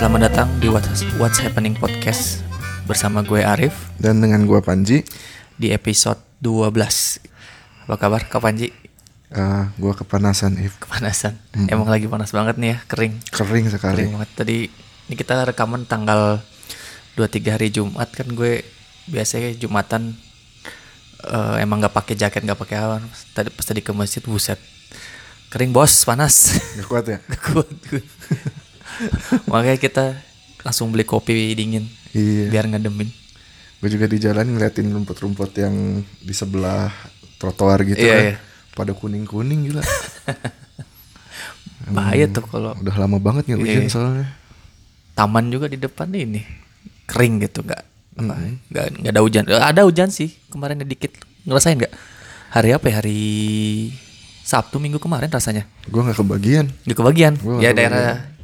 Selamat datang di What's, What's Happening Podcast bersama gue Arif Dan dengan gua Panji, di episode 12. Apa kabar Kak Panji? eh gua kepanasan, If. Kepanasan. Emang lagi panas banget nih ya, kering. Kering sekali. Kering banget. Tadi ini kita rekaman tanggal 23 hari Jumat kan gue biasanya Jumatan eh, emang nggak pakai jaket, nggak pakai awan. Tadi pas tadi ke masjid buset. Kering bos, panas. Gak kuat ya? Gak kuat gue. Makanya kita langsung beli kopi dingin Iya. biar ngedemin. Gue juga di jalan ngeliatin rumput-rumput yang di sebelah trotoar gitu Iya, kan. iya. Pada kuning-kuning gila. Bahaya tuh kalau Udah lama banget nggak hujan Iya. soalnya. taman juga di depan ini kering gitu nggak nggak nggak ada hujan ada hujan sih kemarin dikit ngerasain nggak hari apa ya hari Sabtu minggu kemarin rasanya Gue nggak kebagian. di kebagian Gua ya nggak daerah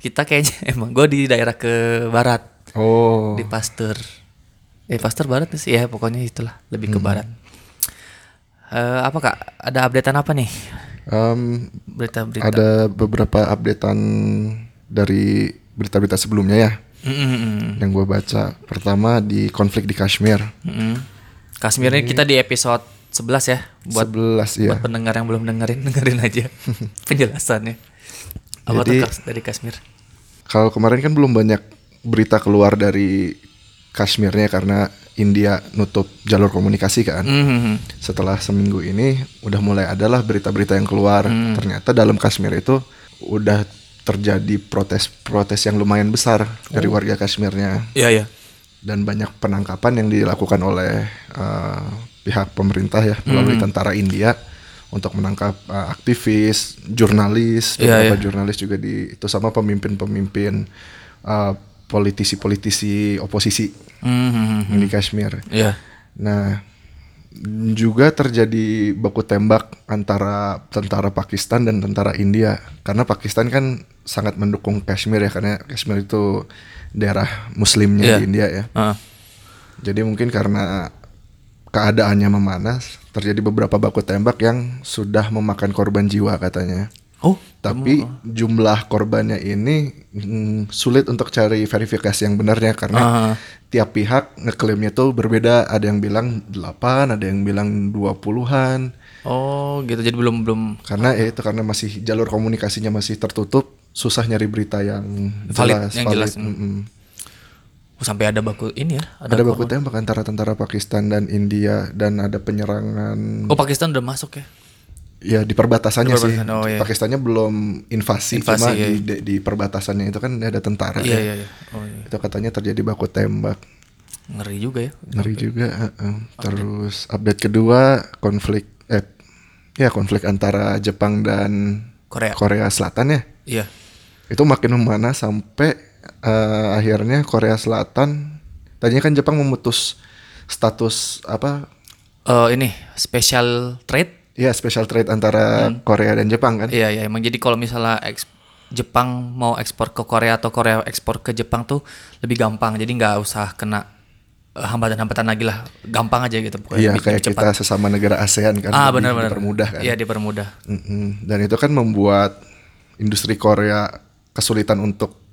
kita kayaknya emang gue di daerah ke barat. Oh. di Pasteur. Eh Pasteur barat sih? Ya pokoknya itulah lebih ke barat. Eh, apa kak? Ada updatean apa nih? Em, berita-berita. ada beberapa updatean dari berita-berita sebelumnya ya. Mm, mm, mm, yang gue baca. Pertama di konflik di Kashmir. mm, mm. Kashmir ini kita di episode 11 ya buat 11 ya. buat pendengar yang belum dengerin dengerin aja penjelasannya. Apa Jadi- dari Kashmir Kalau kemarin kan belum banyak berita keluar dari Kashmirnya karena India nutup jalur komunikasi kan. Mhm. Setelah seminggu ini udah mulai adalah berita-berita yang keluar. Ternyata dalam Kashmir itu udah terjadi protes-protes yang lumayan besar dari warga Kashmirnya Iya ya dan banyak penangkapan yang dilakukan oleh eh, pihak pemerintah ya melalui tentara India untuk menangkap eh, aktivis, jurnalis, Iya, beberapa iya. jurnalis juga di itu sama pemimpin-pemimpin eh, politisi-politisi oposisi Mhm. di Kashmir. Iya Nah, juga terjadi baku tembak antara tentara Pakistan dan tentara India karena Pakistan kan sangat mendukung Kashmir ya karena Kashmir itu daerah muslimnya Iya. di India ya. Ah. Jadi mungkin karena keadaannya memanas, terjadi beberapa baku tembak yang sudah memakan korban jiwa katanya. oh Tapi jumlah korbannya ini mm, sulit untuk cari verifikasi yang benarnya karena Ah. tiap pihak ngeklaimnya tuh berbeda. Ada yang bilang 8, ada yang bilang 20-an. oh gitu jadi belum belum Karena ya itu karena masih jalur komunikasinya masih tertutup, susah nyari berita yang Valid, jelas, yang valid. jelas. Mm-mm. oh, sampai ada baku ini ya Ada baku korban. tembak antara tentara Pakistan dan India dan ada penyerangan oh Pakistan udah masuk ya ya di perbatasannya Di sih. perbatasan, oh, iya. Pakistannya belum invasi, Invasi, cuma iya. di, di di perbatasannya itu kan ada tentara. iya ya. iya iya oh iya Itu katanya terjadi baku tembak. ngeri juga ya Ngeri juga. heeh. Terus update kedua konflik eh ya konflik antara Jepang dan Korea Korea Selatan ya. iya Itu makin memanas sampai eh, akhirnya Korea Selatan tadinya kan Jepang memutus status apa Eh, ini special trade ya special trade antara Korea dan Jepang kan. Iya, iya. Emang jadi kalau misalnya eks- Jepang mau ekspor ke Korea atau Korea ekspor ke Jepang tuh lebih gampang. Jadi nggak usah kena eh, hambatan-hambatan lagi lah. Gampang aja gitu pokoknya. Iya bikin kayak cepat. kita sesama negara ASEAN kan Ah, lebih benar-benar. dipermudah kan. Iya, dipermudah. Mm-mm. Dan itu kan membuat industri Korea kesulitan untuk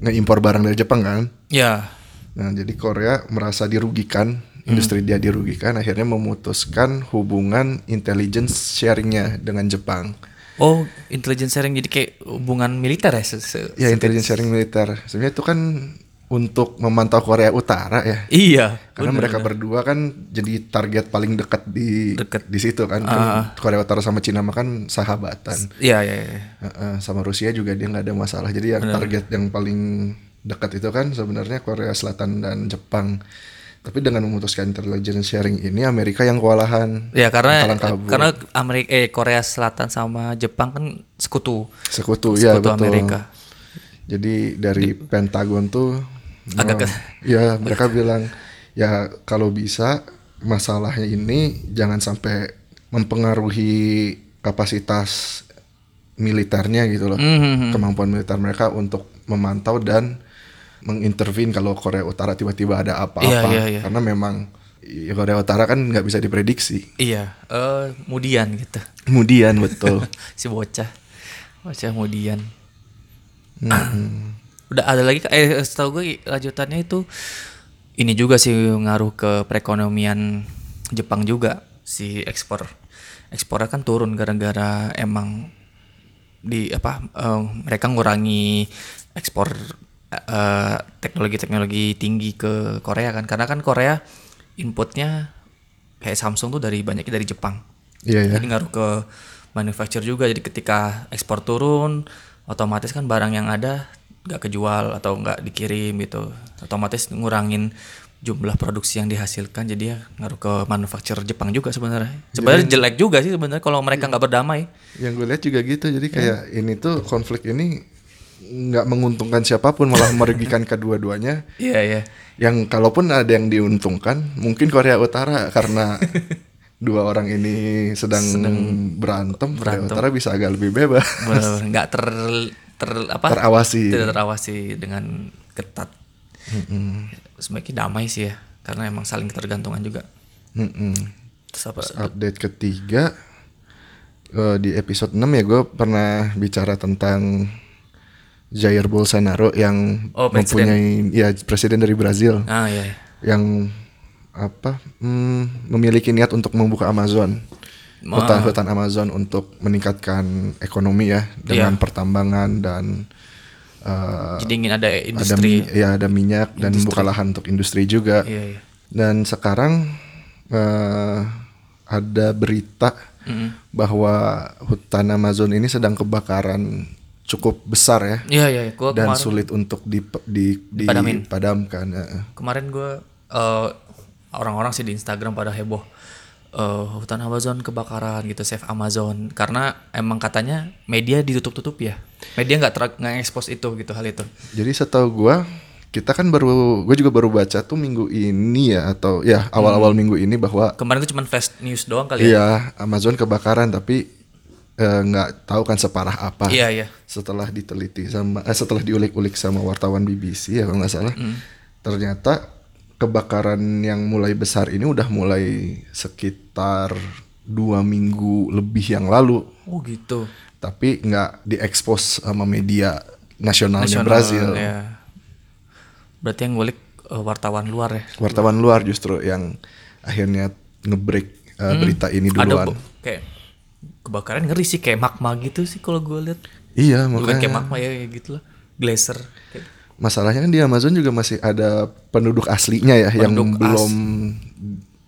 ngeimpor barang dari Jepang kan. Iya. Nah jadi Korea merasa dirugikan, industri dia dirugikan, akhirnya memutuskan hubungan intelligence sharingnya dengan Jepang. Oh, intelligence sharing jadi kayak hubungan militer ya? se- se- Ya intelligence sharing militer. Sebenarnya itu kan untuk memantau Korea Utara ya. Iya. Karena bener, mereka bener. berdua kan jadi target paling dekat di Dekat. di situ kan. Kan Korea Utara sama Cina mah kan sahabatan. Iya, iya, iya. Heeh, sama Rusia juga dia nggak ada masalah. Jadi yang target yang paling dekat itu kan sebenarnya Korea Selatan dan Jepang. Tapi dengan memutuskan intelligence sharing ini Amerika yang kewalahan. Ya karena karena Amerika eh Korea Selatan sama Jepang kan sekutu. sekutu, ya Sekutu betul. Amerika. Jadi dari Pentagon tuh Agak mau- ke- ya mereka bilang ya kalau bisa masalahnya ini jangan sampai mempengaruhi kapasitas militernya gitu loh. Mhm. Kemampuan militer mereka untuk memantau dan mengintervene kalau Korea Utara tiba-tiba ada apa-apa. Iya, iya, iya. Karena memang ya, Korea Utara kan nggak bisa diprediksi. Iya, eh kemudian gitu. Kemudian betul. si bocah. Bocah kemudian. Mm-mm. Udah ada lagi eh setahu gue lanjutannya itu ini juga sih ngaruh ke perekonomian Jepang juga si ekspor. Ekspornya kan turun gara-gara emang di apa eh, mereka ngurangi ekspor eh, teknologi-teknologi tinggi ke Korea kan karena kan Korea inputnya kayak Samsung tuh dari banyaknya dari Jepang. Iya ya. Jadi ngaruh ke manufacture juga. Jadi ketika ekspor turun, otomatis kan barang yang ada nggak kejual atau nggak dikirim gitu. Otomatis ngurangin jumlah produksi yang dihasilkan. Jadi ya ngaruh ke manufacture Jepang juga sebenarnya. Sebenarnya jelek juga sih sebenarnya kalau mereka nggak berdamai. Yang gue lihat juga gitu. Jadi kayak ini tuh konflik ini nggak menguntungkan siapa pun malah merugikan kedua-duanya. Iya iya. Yang kalaupun ada yang diuntungkan, mungkin Korea Utara karena dua orang ini sedang, berantem, Korea Utara bisa agak lebih bebas, nggak ter ter apa? terawasi. Tidak terawasi dengan ketat. Sebaiknya damai sih ya, karena emang saling ketergantungan juga. Mm-mm. Terus apa? Update ketiga eh, di episode 6 ya gue pernah bicara tentang Jair Bolsonaro yang Oh, mempunyai ya presiden dari Brazil Ah iya. iya. yang apa hmm, memiliki niat untuk membuka Amazon hutan-hutan Amazon untuk meningkatkan ekonomi ya dengan pertambangan dan eh, Jadi ingin ada ada industri. mi- ya ada minyak dan membuka lahan untuk industri juga Iya iya. dan sekarang eh, ada berita Mm-mm. bahwa hutan Amazon ini sedang kebakaran cukup besar ya Iya iya. Gua dan kemarin, sulit untuk di, di, Dipadamin. dipadamkan. kemarin gue orang-orang sih di Instagram pada heboh. Eh, hutan Amazon kebakaran gitu, save Amazon. Karena emang katanya media ditutup-tutup ya. Media nggak nggak expose itu gitu hal itu. Jadi setahu gua kita kan baru gue juga baru baca tuh minggu ini ya atau ya awal-awal minggu ini bahwa Kemarin itu cuma fast news doang kali ya. iya Amazon kebakaran tapi eh, nggak tahu kan separah apa. Iya iya. Setelah diteliti sama eh, setelah diulik-ulik sama wartawan BBC ya kalau nggak salah. Ternyata kebakaran yang mulai besar ini udah mulai sekitar dua minggu lebih yang lalu Oh gitu. tapi nggak diekspos sama media nasionalnya Nasional, Brazil. ya. Berarti yang ngulik eh, wartawan luar ya. Wartawan luar justru yang akhirnya ngebreak uh, berita ini Ada duluan. bu- kayak kebakaran ngeri sih kayak magma gitu sih kalau gue lihat. Iya, Bukan makanya kayak magma ya kayak gitu lah. Glacier. Kayak- masalahnya kan di Amazon juga masih ada penduduk aslinya ya yang Penduduk as- belum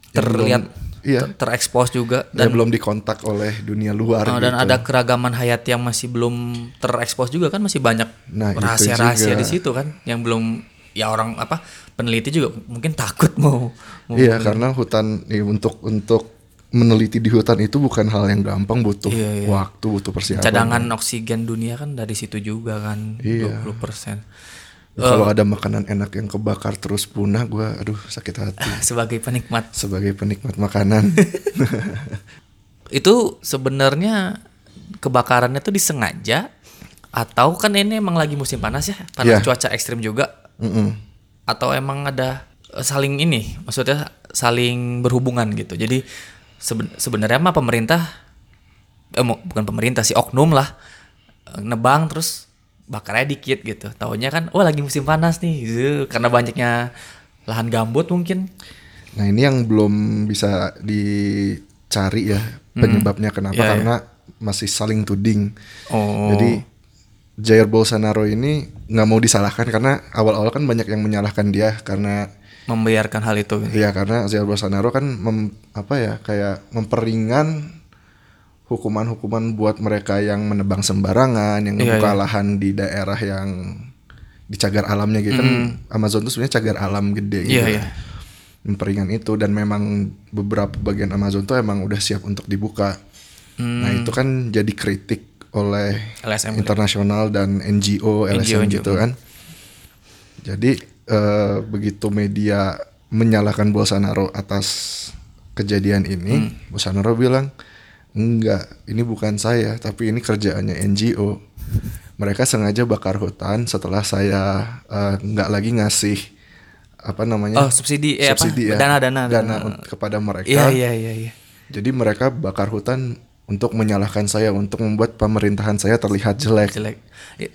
yang terlihat belum- iya, ter- terekspos juga dan belum dikontak oleh dunia luar uh, dan gitu. ada keragaman hayat yang masih belum terekspos juga kan masih banyak Nah, rahasia-rahasia juga. di situ kan yang belum ya orang apa peneliti juga mungkin takut mau, mau Iya, karena hutan ya, untuk untuk meneliti di hutan itu bukan hal yang gampang butuh Iya, iya. waktu, butuh persiapan. cadangan oksigen dunia kan dari situ juga kan Iya. 20% Kalau ada makanan enak yang kebakar terus punah, gua aduh sakit hati. sebagai penikmat Sebagai penikmat makanan. itu sebenarnya kebakarannya tuh disengaja atau kan ini emang lagi musim panas ya panas Iya. cuaca ekstrim juga Mm-mm. atau emang ada eh, saling ini maksudnya saling berhubungan gitu jadi seben- sebenarnya mah pemerintah eh, bukan pemerintah sih oknum lah eh, nebang terus bakarnya dikit gitu taunya kan wah lagi musim panas nih gitu. karena banyaknya lahan gambut mungkin Nah ini yang belum bisa dicari ya penyebabnya kenapa Iya, iya. karena masih saling tuding. oh Jadi Jair Bolsonaro ini nggak mau disalahkan karena awal-awal kan banyak yang menyalahkan dia karena membiarkan hal itu ya karena Jair Bolsonaro kan mem- apa ya kayak memperingan hukuman-hukuman buat mereka yang menebang sembarangan, yang Iya, membuka iya. lahan di daerah yang di cagar alamnya gitu kan Amazon itu sebenarnya cagar alam gede gitu. Iya, iya. Memperingan itu dan memang beberapa bagian Amazon tuh emang udah siap untuk dibuka. Hmm. Nah, itu kan jadi kritik oleh LSM internasional dan NGO, LSM NGO. gitu kan. Jadi eh, begitu media menyalahkan Bolsonaro atas kejadian ini, Hmm. Bolsonaro bilang enggak, ini bukan saya, tapi ini kerjaannya NGO. Mereka sengaja bakar hutan setelah saya nggak lagi ngasih apa namanya oh subsidi eh subsidi apa ya, dana dana dana un- kepada mereka. iya iya iya iya Jadi mereka bakar hutan untuk menyalahkan saya untuk membuat pemerintahan saya terlihat jelek. jelek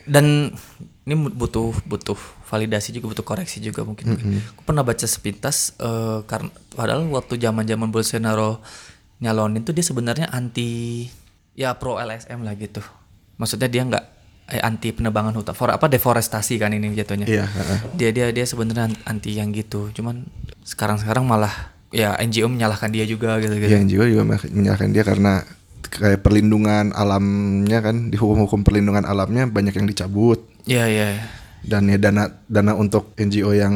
dan ini butuh butuh validasi juga butuh koreksi juga mungkin. Gue pernah baca sepintas eh, karena padahal waktu zaman-zaman Bolsonaro nyalonin tuh dia sebenarnya anti ya pro LSM lah gitu. Maksudnya dia nggak eh, anti penebangan hutan, for apa deforestasi kan ini jatuhnya. Iya, heeh. Dia dia dia sebenarnya anti yang gitu. Cuman sekarang-sekarang malah ya NGO menyalahkan dia juga gitu gitu. Yang jiwa juga menyalahkan dia karena kayak perlindungan alamnya kan di hukum-hukum perlindungan alamnya banyak yang dicabut Iya iya. dan ya dana dana untuk NGO yang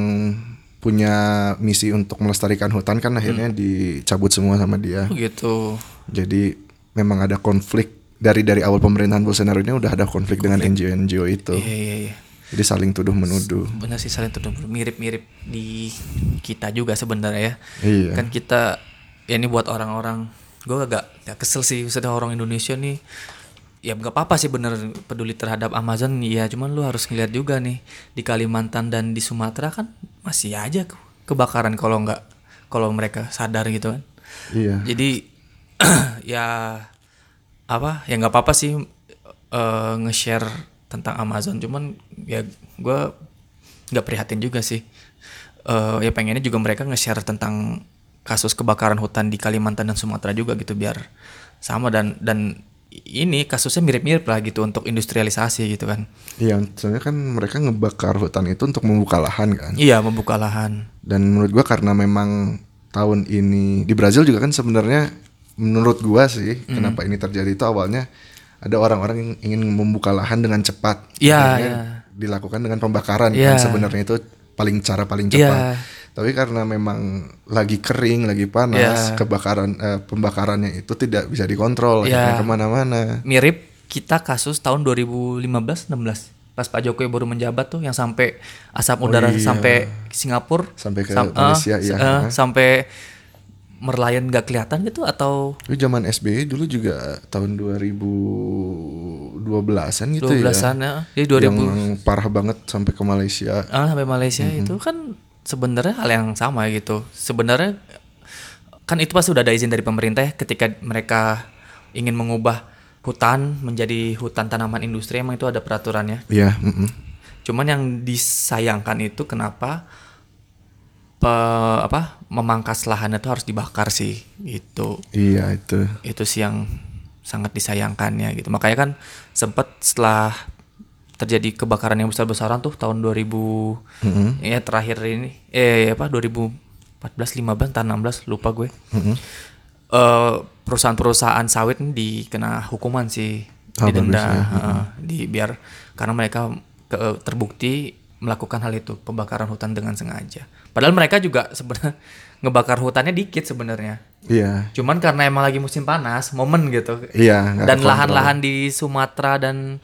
punya misi untuk melestarikan hutan kan akhirnya dicabut semua sama dia. Oh, gitu. Jadi memang ada konflik dari dari awal pemerintahan Bolsonaro ini udah ada konflik dengan NGO-NGO itu. Iya iya iya. Jadi saling tuduh menuduh. Benar sih saling tuduh mirip-mirip di kita juga sebenarnya ya. Iya. Kan kita ya ini buat orang-orang gue agak ya kesel sih maksudnya orang Indonesia nih ya nggak apa-apa sih bener peduli terhadap Amazon ya cuman lu harus ngeliat juga nih di Kalimantan dan di Sumatera kan masih aja ke- kebakaran kalau nggak kalau mereka sadar gitu kan. Iya. jadi ya apa ya nggak apa-apa sih eh, nge-share tentang Amazon. Cuman ya gue nggak prihatin juga sih. Eh, ya pengennya juga mereka nge-share tentang kasus kebakaran hutan di Kalimantan dan Sumatera juga gitu biar sama dan dan ini kasusnya mirip-mirip lah gitu untuk industrialisasi gitu kan Iya, soalnya kan mereka ngebakar hutan itu untuk membuka lahan kan. iya membuka lahan Dan menurut gua karena memang tahun ini di Brazil juga kan sebenarnya menurut gua sih Hmm. kenapa ini terjadi itu awalnya ada orang-orang yang ingin membuka lahan dengan cepat. Iya, Akhirnya iya. Dilakukan dengan pembakaran Iya. kan sebenarnya itu paling cara paling cepat. Iya. Tapi karena memang lagi kering, lagi panas, Iya. kebakaran eh, pembakarannya itu tidak bisa dikontrol, Iya. ke mana-mana. mirip kita kasus tahun 2015-16 pas Pak Jokowi baru menjabat tuh yang sampai asap udara iya. sampai Singapura Sampai ke sam- eh, Malaysia, iya. eh, sampai Merlion nggak kelihatan gitu atau Itu zaman SBY dulu juga tahun 2012-an gitu ya. 12-an ya. Jadi 2000 Yang parah banget sampai ke Malaysia. ah, sampai Malaysia Mm-hmm. itu kan sebenarnya hal yang sama gitu. Sebenarnya kan itu pasti udah ada izin dari pemerintah ya ketika mereka ingin mengubah hutan menjadi hutan tanaman industri emang itu ada peraturannya. Iya, mm-mm. Cuman yang disayangkan itu kenapa pe- apa memangkas lahan itu harus dibakar sih gitu. Iya itu. Itu sih yang sangat disayangkannya gitu. Makanya kan sempat setelah terjadi kebakaran yang besar-besaran tuh tahun 2000 Mm-mm. ya terakhir ini eh apa 2014 15 tahun 16 lupa gue. Mm-mm. Eh, perusahaan-perusahaan sawit dikena hukuman sih Ah, didenda bagus ya. heeh, di biar karena mereka ke- terbukti melakukan hal itu pembakaran hutan dengan sengaja padahal mereka juga sebenarnya ngebakar hutannya dikit sebenarnya Iya. cuman karena emang lagi musim panas momen gitu Iya. dan lahan-lahan di Sumatera dan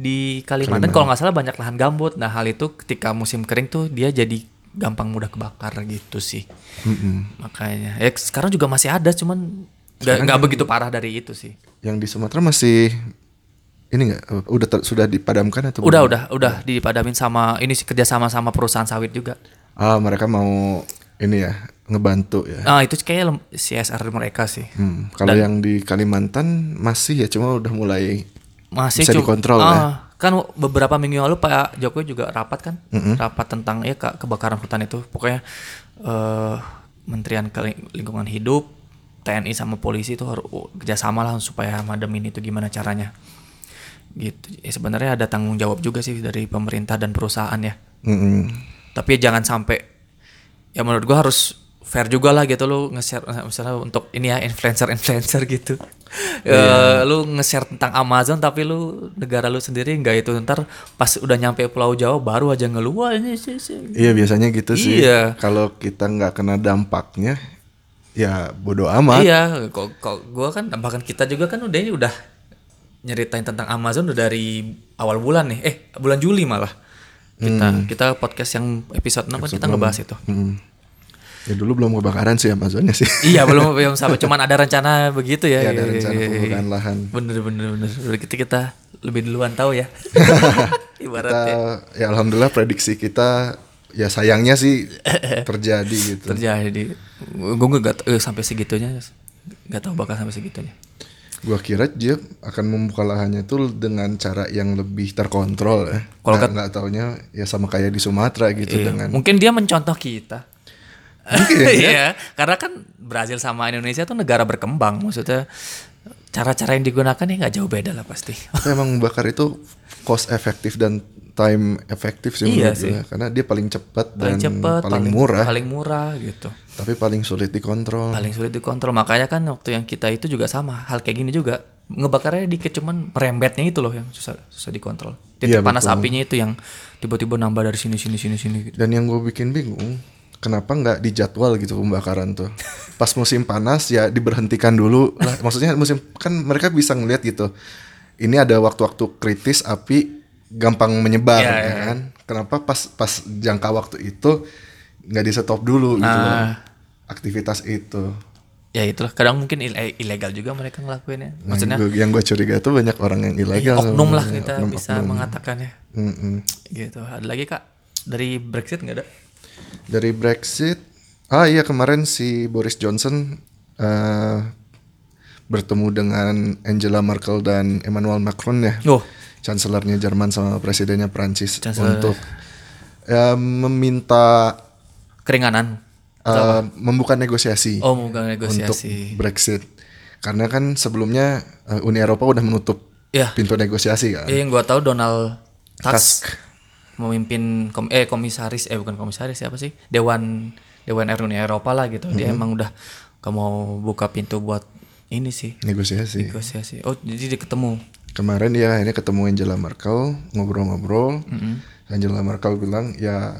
di Kalimantan. Kalau nggak salah banyak lahan gambut. Nah hal itu ketika musim kering tuh dia jadi gampang mudah kebakar gitu sih. Mm-mm. makanya. Ya sekarang juga masih ada cuman nggak nggak begitu parah dari itu sih. Yang di Sumatera masih ini nggak? Udah ter- sudah dipadamkan atau udah belum? udah udah dipadamin sama ini sih kerja sama sama perusahaan sawit juga. Ah mereka mau ini ya ngebantu ya. ah itu kayak CSR mereka sih. Hmm, kalau yang di Kalimantan masih ya cuma udah mulai masih Bisa dikontrol ya? ah, kan beberapa minggu yang lalu Pak Jokowi juga rapat kan rapat tentang ya ke- kebakaran hutan itu pokoknya eh Menterian Lingkungan Hidup TNI sama polisi itu harus oh, kerjasama lah supaya mademin itu gimana caranya gitu ya sebenarnya ada tanggung jawab juga sih dari pemerintah dan perusahaan ya Mm-mm. tapi ya jangan sampai ya menurut gua harus fair juga lah gitu lu nge-share misalnya untuk ini ya influencer-influencer gitu. Eh, lu nge-share tentang Amazon tapi lu negara lu sendiri nggak itu ntar pas udah nyampe Pulau Jawa baru aja ngeluh "Wah, ini sih sih." Iya biasanya gitu sih. Iya. Kalau kita nggak kena dampaknya, ya bodoh amat. Iya, kok kok gua kan bahkan kita juga kan udah ini udah nyeritain tentang Amazon udah dari awal bulan nih. Eh, bulan Juli malah. Kita kita podcast yang episode 6 kan kita ngebahas itu. Mm. Ya dulu belum kebakaran sih Amazonnya sih. iya belum belum sampai cuman ada rencana begitu ya. Iya, ada rencana pembukaan lahan. Bener bener bener. Udah kita kita lebih duluan tahu ya. Kita, Ibaratnya ya alhamdulillah prediksi kita ya sayangnya sih terjadi gitu. terjadi. Gue nggak eh, sampai segitunya nggak tahu bakal sampai segitunya. Gua kira dia akan membuka lahannya itu dengan cara yang lebih terkontrol ya. Kalau nggak taunya ya sama kayak di Sumatera gitu Iya, dengan Mungkin dia mencontoh kita. Ya. Iya, karena kan Brazil sama Indonesia tuh negara berkembang, maksudnya cara-cara yang digunakan ya nggak jauh beda lah pasti. Emang bakar itu cost efektif dan time efektif sih Iya sih. gue. karena dia paling cepat paling dan cepet, paling, murah paling murah gitu. tapi paling sulit dikontrol Paling sulit dikontrol. Makanya kan waktu yang kita itu juga sama, hal kayak gini juga ngebakarnya dikit cuman merembetnya itu loh yang susah susah dikontrol. Titik Iya, panas betul. apinya itu yang tiba-tiba nambah dari sini sini sini sini gitu. dan yang gue bikin bingung kenapa nggak dijadwal gitu pembakaran tuh pas musim panas ya diberhentikan dulu lah maksudnya musim kan mereka bisa ngeliat gitu ini ada waktu-waktu kritis api gampang menyebar Iya, ya iya. kan kenapa pas pas jangka waktu itu nggak di stop dulu gitu loh Ah. aktivitas itu Ya itulah kadang mungkin ile- ilegal juga mereka ngelakuinnya. Maksudnya gua- yang gue curiga tuh banyak orang yang ilegal oknum lah kita oknum- bisa oknum. mengatakannya. Mm-mm. Gitu. Ada lagi Kak dari Brexit nggak ada? Dari Brexit, ah iya kemarin si Boris Johnson eh, bertemu dengan Angela Merkel dan Emmanuel Macron ya, Oh, chancellernya Jerman sama presidennya Prancis Chancellor. untuk eh, meminta keringanan. eh, membuka negosiasi Oh, untuk negosiasi. Brexit. Karena kan sebelumnya eh, Uni Eropa udah menutup Ya, pintu negosiasi kan. yang gua tahu Donald Tusk, Tusk. Memimpin kom eh komisaris eh bukan komisaris siapa sih? Dewan Dewan Uni Eropa lah gitu. Dia emang udah gak mau buka pintu buat ini sih Negosiasi. negosiasi. Oh, jadi dia ketemu. Kemarin dia akhirnya ketemu Angela Merkel ngobrol-ngobrol. Angela Merkel bilang ya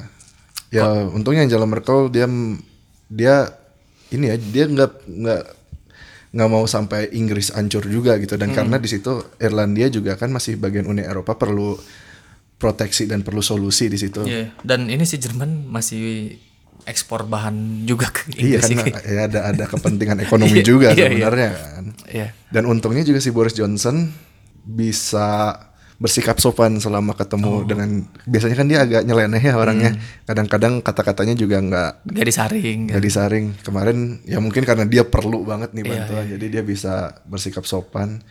ya untungnya Angela Merkel dia dia ini ya dia nggak nggak nggak mau sampai Inggris hancur juga gitu dan karena di situ Irlandia juga kan masih bagian Uni Eropa perlu proteksi dan perlu solusi di situ. Iya. Dan ini si Jerman masih ekspor bahan juga ke Iya Inggris kan sih. ya ada ada kepentingan ekonomi juga Iya, iya. sebenarnya kan. Iya. Dan untungnya juga si Boris Johnson bisa bersikap sopan selama Oh. ketemu dengan biasanya kan dia agak nyeleneh ya orangnya. Hmm. Kadang-kadang kata-katanya juga nggak Gak disaring. kan. nggak disaring. Kemarin ya mungkin karena dia perlu banget nih Iya, bantuan, jadi dia bisa bersikap sopan.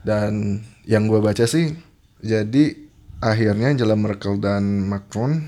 Dan yang gua baca sih, jadi akhirnya Angela Merkel dan Macron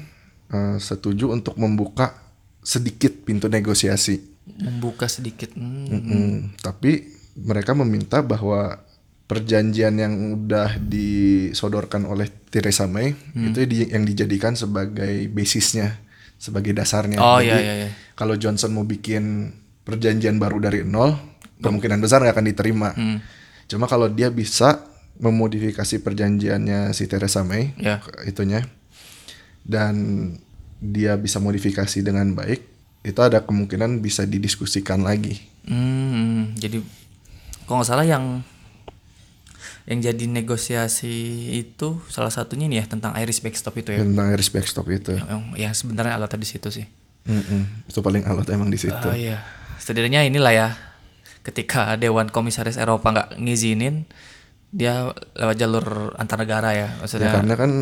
eh, setuju untuk membuka sedikit pintu negosiasi. Membuka sedikit. Hmm. Mm-mm. Tapi mereka meminta bahwa perjanjian yang udah disodorkan oleh Theresa May Hmm. itu di- yang dijadikan sebagai basisnya, sebagai dasarnya. Oh, Jadi, iya, iya, iya. Kalau Johnson mau bikin perjanjian baru dari nol, kemungkinan besar nggak akan diterima. Hmm. Cuma kalau dia bisa memodifikasi perjanjiannya si Theresa May, Ya. itunya, dan dia bisa modifikasi dengan baik, itu ada kemungkinan bisa didiskusikan lagi. Hmm, jadi kalau nggak salah yang yang jadi negosiasi itu salah satunya ini ya tentang Irish backstop itu ya. tentang Irish backstop itu. Yang, yang sebenarnya alatnya di situ sih. Mm-mm. Itu paling alot emang di situ. Oh iya. Setidaknya inilah ya ketika Dewan Komisaris Eropa nggak ngizinin dia lewat jalur antar negara ya Ya, maksudnya. karena kan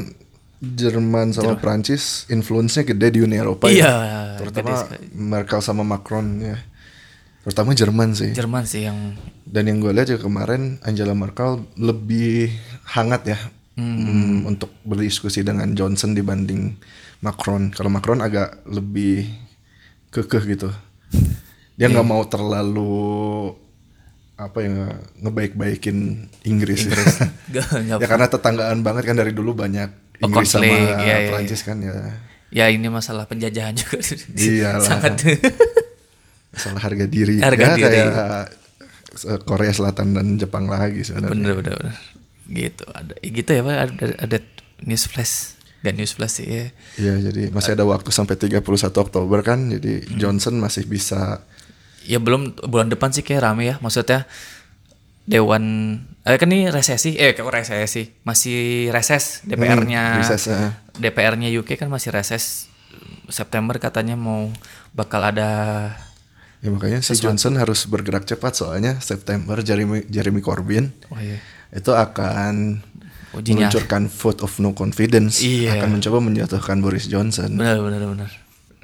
Jerman sama Prancis influence-nya gede di Uni Eropa Iya, ya. Terutama Merkel sama Macron ya. Terutama Jerman sih. Jerman sih yang Dan yang gue lihat juga kemarin Angela Merkel lebih hangat ya mm, untuk berdiskusi dengan Johnson dibanding Macron. Kalau Macron agak lebih kekeh gitu. Dia nggak mau terlalu apa ya ngebaik-baikin Inggris. Nggak- nggak- ya karena tetanggaan banget kan dari dulu banyak Oh, Inggris sama konflik, iya, iya, Prancis kan ya. ya ini masalah penjajahan juga Iyalah. sangat Masalah harga diri. Harga ya, diri. kayak eh, Korea Selatan dan Jepang lagi sebenarnya. bener bener bener gitu ada gitu ya pak ada, ada news flash gak news flash sih ya Iya, jadi masih ada waktu sampai 31 Oktober kan. Jadi Hmm. Johnson masih bisa ya belum bulan depan sih kayak rame ya maksudnya dewan eh kan ini resesi eh kok resesi masih reses DPR-nya Hmm. DPR-nya UK kan masih reses September katanya mau bakal ada ya makanya si Johnson harus bergerak cepat soalnya September Jeremy Jeremy Corbyn oh iya itu akan Uji nyali. meluncurkan vote of no confidence Iya. akan mencoba menjatuhkan Boris Johnson. benar benar benar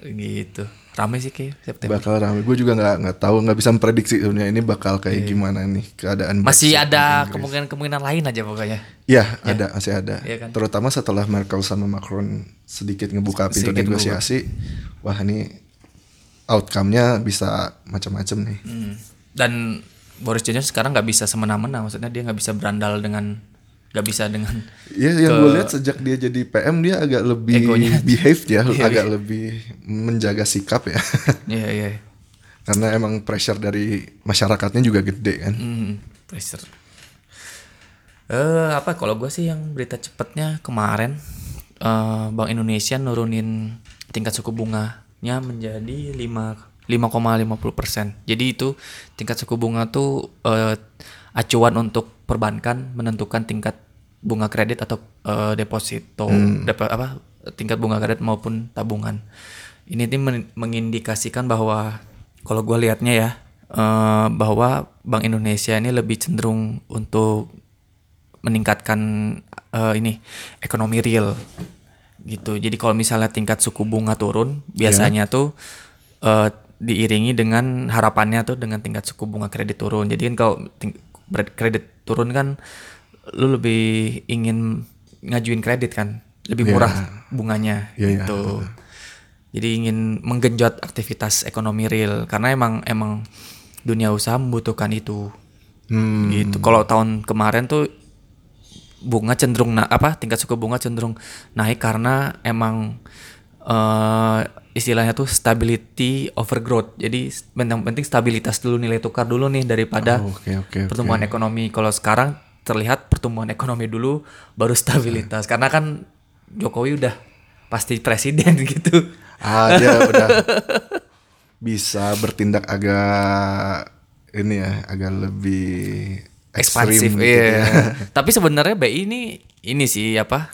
gitu rame sih kayak September. bakal ramai. Gue juga nggak nggak tahu nggak bisa memprediksi sebenarnya ini bakal kayak gimana nih keadaan. Masih ada di Inggris. kemungkinan-kemungkinan lain aja pokoknya. Iya ada masih ada. Iya kan? Terutama setelah Merkel sama Macron sedikit ngebuka pintu Sedikit negosiasi, wah ini outcome-nya bisa macam-macam nih. Hmm. Dan Boris Johnson sekarang nggak bisa semena-mena, maksudnya dia nggak bisa berandal dengan nggak bisa dengan Iya yang gue lihat sejak dia jadi PM dia agak lebih Egonya. behave ya, Iya, agak lebih menjaga sikap ya. Iya iya. Karena emang pressure dari masyarakatnya juga gede kan. Hmm, pressure. Eh apa kalau gue sih yang berita cepatnya kemarin eh Bank Indonesia nurunin tingkat suku bunganya menjadi 5 5,50 persen. Jadi itu tingkat suku bunga tuh eh, acuan untuk perbankan menentukan tingkat bunga kredit atau eh, deposito depo- apa tingkat bunga kredit maupun tabungan. Ini men- mengindikasikan bahwa kalau gue liatnya ya eh, bahwa Bank Indonesia ini lebih cenderung untuk meningkatkan eh, ini ekonomi real gitu. Jadi kalau misalnya tingkat suku bunga turun, biasanya tuh eh, diiringi dengan harapannya tuh dengan tingkat suku bunga kredit turun. Jadi kan kalau ting- kredit turun kan lu lebih ingin ngajuin kredit kan, lebih Iya. murah bunganya Iya, iya. gitu. Jadi ingin menggenjot aktivitas ekonomi real karena emang emang dunia usaha membutuhkan itu Hmm. gitu. Kalau tahun kemarin tuh bunga cenderung na apa tingkat suku bunga cenderung naik karena emang eh istilahnya tuh stability over growth. Jadi yang penting stabilitas dulu nilai tukar dulu nih daripada Oh, oke. oke. pertumbuhan ekonomi. Kalau sekarang terlihat pertumbuhan ekonomi dulu baru stabilitas karena kan Jokowi udah pasti presiden gitu. Ah dia udah bisa bertindak agak ini ya agak lebih Ekspansif gitu iya. ya. Tapi sebenarnya BI ini ini sih apa?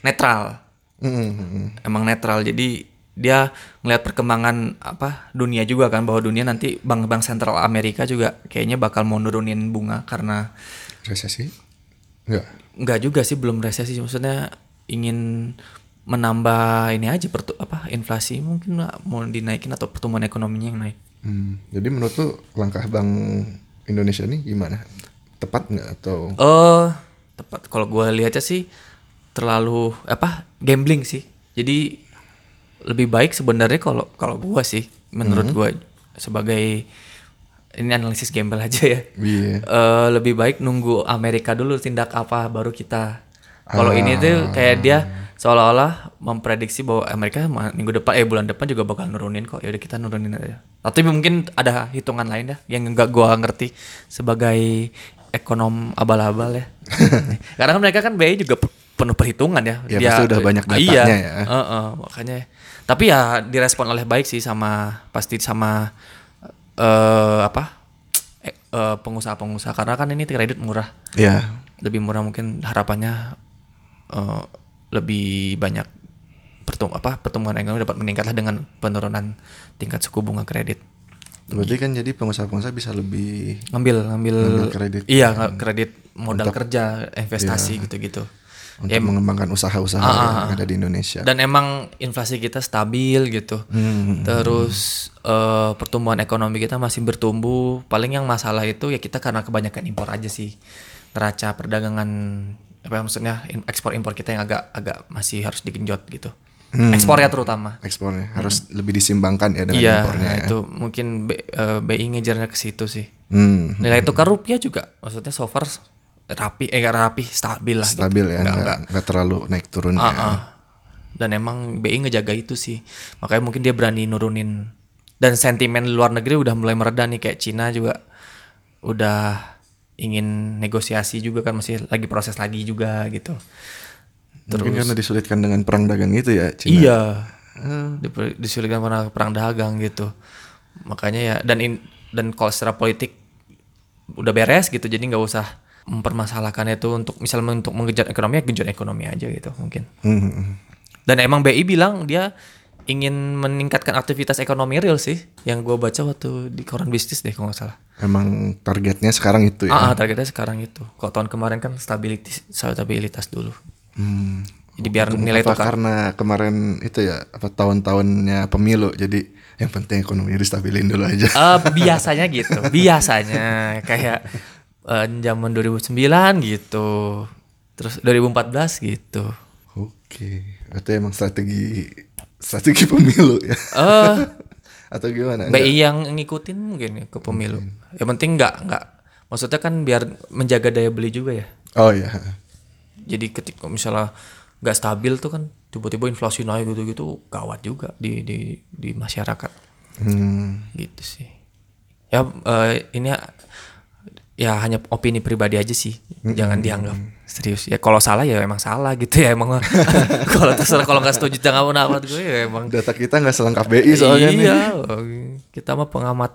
netral. Hmm, hmm, hmm. emang netral jadi dia ngelihat perkembangan apa dunia juga kan bahwa dunia nanti bank-bank sentral Amerika juga kayaknya bakal mau nurunin bunga karena Resesi? Enggak. nggak juga sih belum resesi maksudnya ingin menambah ini aja pertu apa inflasi mungkin mau dinaikin atau pertumbuhan ekonominya yang naik Hmm, Jadi menurut tuh langkah Bank Indonesia ini gimana? Tepat nggak atau? oh tepat kalau gue lihatnya sih terlalu apa gambling sih jadi lebih baik sebenarnya kalau kalau gue sih menurut gue sebagai ini analisis gamble aja ya Iya. Eh, lebih baik nunggu Amerika dulu tindak apa baru kita. Kalau ini tuh kayak dia seolah-olah memprediksi bahwa Amerika minggu depan eh bulan depan juga bakal nurunin kok. Ya udah kita nurunin aja. Tapi mungkin ada hitungan lain ya yang enggak gua ngerti sebagai ekonom abal-abal ya. Karena kan mereka kan BI juga pe- penuh perhitungan ya. Ya, pasti udah banyak datanya iya, ya. Heeh, makanya. Tapi ya direspon oleh baik sih sama pasti sama eh apa? eh, eh, pengusaha-pengusaha karena kan ini kredit murah. Ya. Lebih murah mungkin harapannya eh, lebih banyak pertum apa pertumbuhan ekonomi dapat meningkatlah dengan penurunan tingkat suku bunga kredit. Berarti kan jadi pengusaha-pengusaha bisa lebih Ngambil ngambil, Ngambil kredit. Iya, kredit modal kerja, investasi gitu-gitu. untuk Ya, mengembangkan usaha-usaha Ah, yang ada di Indonesia. Dan emang inflasi kita stabil gitu. Hmm. Terus eh, pertumbuhan ekonomi kita masih bertumbuh. Paling yang masalah itu ya kita karena kebanyakan impor aja sih. Neraca perdagangan apa ya, maksudnya ekspor impor kita yang agak agak masih harus digenjot gitu. Hmm. Ekspornya terutama. Ekspornya harus lebih disimbangkan ya dengan Iya, impornya. nah ya. itu mungkin B- eh, BI ngejarnya ke situ sih. Hmm. Nilai tukar rupiah juga maksudnya so far rapi eh nggak rapi stabil lah. gitu. Stabil ya, Nggak- nggak nggak nggak terlalu naik turun. Ah, ya. ah. Dan emang BI ngejaga itu sih. Makanya mungkin dia berani nurunin. Dan sentimen luar negeri udah mulai mereda nih kayak Cina juga udah ingin negosiasi juga kan masih lagi proses lagi juga gitu. Mungkin karena disulitkan dengan perang dagang itu ya. Cina. Iya. Diper- Disulitkan karena perang dagang gitu. Makanya ya dan in- dan kalau secara politik udah beres gitu jadi nggak usah mempermasalahkan itu untuk misalnya untuk mengejar ekonomi ya genjot ekonomi aja gitu mungkin. Hmm, hmm, hmm. Dan emang BI bilang dia ingin meningkatkan aktivitas ekonomi real sih. Yang gue baca waktu di koran bisnis deh kalau nggak salah. Emang targetnya sekarang itu ya. Ah, ah, targetnya sekarang itu. Kalau tahun kemarin kan stabilitas stabilitas dulu. Hmm. Jadi biar nilai tukar. karena kemarin itu ya apa tahun-tahunnya pemilu jadi Yang penting ekonomi distabilin dulu aja. Eh, biasanya gitu, biasanya kayak eh, zaman 2009 gitu, terus 2014 gitu. Oke, itu emang strategi strategi pemilu ya. Eh, Atau gimana? BI yang ngikutin mungkin ya ke pemilu. Yang penting nggak nggak, maksudnya kan biar menjaga daya beli juga ya. Oh ya. Jadi ketika misalnya nggak stabil tuh kan tiba-tiba inflasi naik gitu-gitu gawat juga di di di masyarakat Hmm, gitu sih. Ya eh, ini ya- ya hanya opini pribadi aja sih, jangan dianggap serius. Ya kalau salah ya emang salah gitu ya emang. kalau terserah kalau nggak setuju jangan pendapat gue ya emang. data kita nggak selengkap BI soalnya nih. iya, kita mah pengamat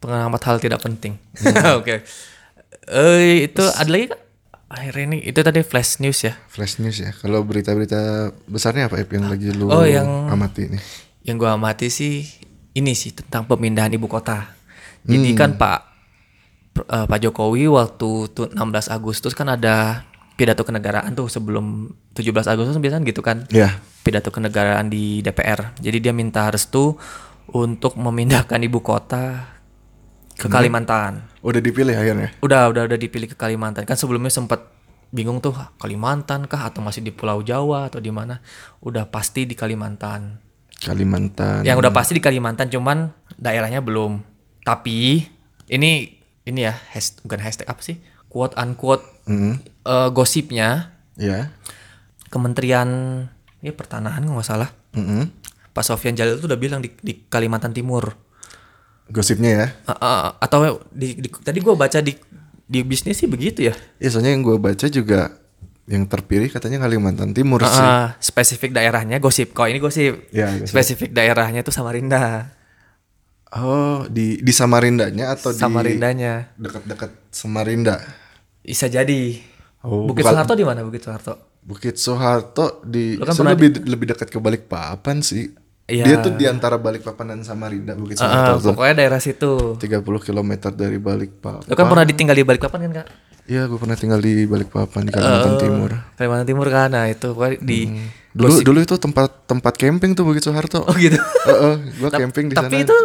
pengamat hal tidak penting. Oke. Eh itu ada lagi kan? Akhirnya ini itu tadi flash news ya. Flash news ya. Kalau berita-berita besarnya apa Ip, yang lagi lu Oh, yang- amati nih? Yang gua amati sih ini sih tentang pemindahan ibu kota. Jadi kan Pak eh, Pak Jokowi waktu tuh 16 Agustus kan ada pidato kenegaraan tuh sebelum 17 Agustus biasanya gitu kan. Ya. Pidato kenegaraan di DPR. Jadi dia minta restu untuk memindahkan ibu kota ke Kalimantan. Udah dipilih akhirnya. Udah udah udah dipilih ke Kalimantan. Kan sebelumnya sempat bingung tuh Kalimantan kah atau masih di Pulau Jawa atau di mana? Udah pasti di Kalimantan. Kalimantan. Yang udah pasti di Kalimantan cuman daerahnya belum. Tapi ini ini ya hashtag, bukan hashtag apa sih? Quote unquote Hmm, eh, gosipnya Ya. Kementerian ya pertanahan nggak salah. Mm-mm. Pak Sofian Jalil tuh udah bilang di, di Kalimantan Timur. Gosipnya ya. Eh, eh, atau di, di- tadi gua baca di di bisnis sih begitu ya. Ya soalnya yang gue baca juga yang terpilih katanya Kalimantan Timur sih. Ah, spesifik daerahnya gosip. Kok ini gosip? Ya, gosip. Spesifik daerahnya tuh Samarinda. Oh, di di Samarindanya atau Samarindanya. di dekat-dekat Samarinda? Bisa jadi. Oh, Bukit bukan- Soeharto di mana Bukit Soeharto? Bukit Soeharto di Lu kan lebih lebih dekat ke Balikpapan sih. Iya. Dia tuh di antara Balikpapan dan Samarinda Bukit Ah, Soeharto tuh. pokoknya daerah situ. 30 km dari Balikpapan. Lu kan pernah ditinggal di Balikpapan kan kak? Iya, gue pernah tinggal di Balikpapan di Kalimantan Timur. Kalimantan Timur kan, nah itu pokoknya di Dulu dulu itu tempat tempat camping tuh Bukit Soeharto. oh gitu. Heeh, gua camping di sana. Tapi itu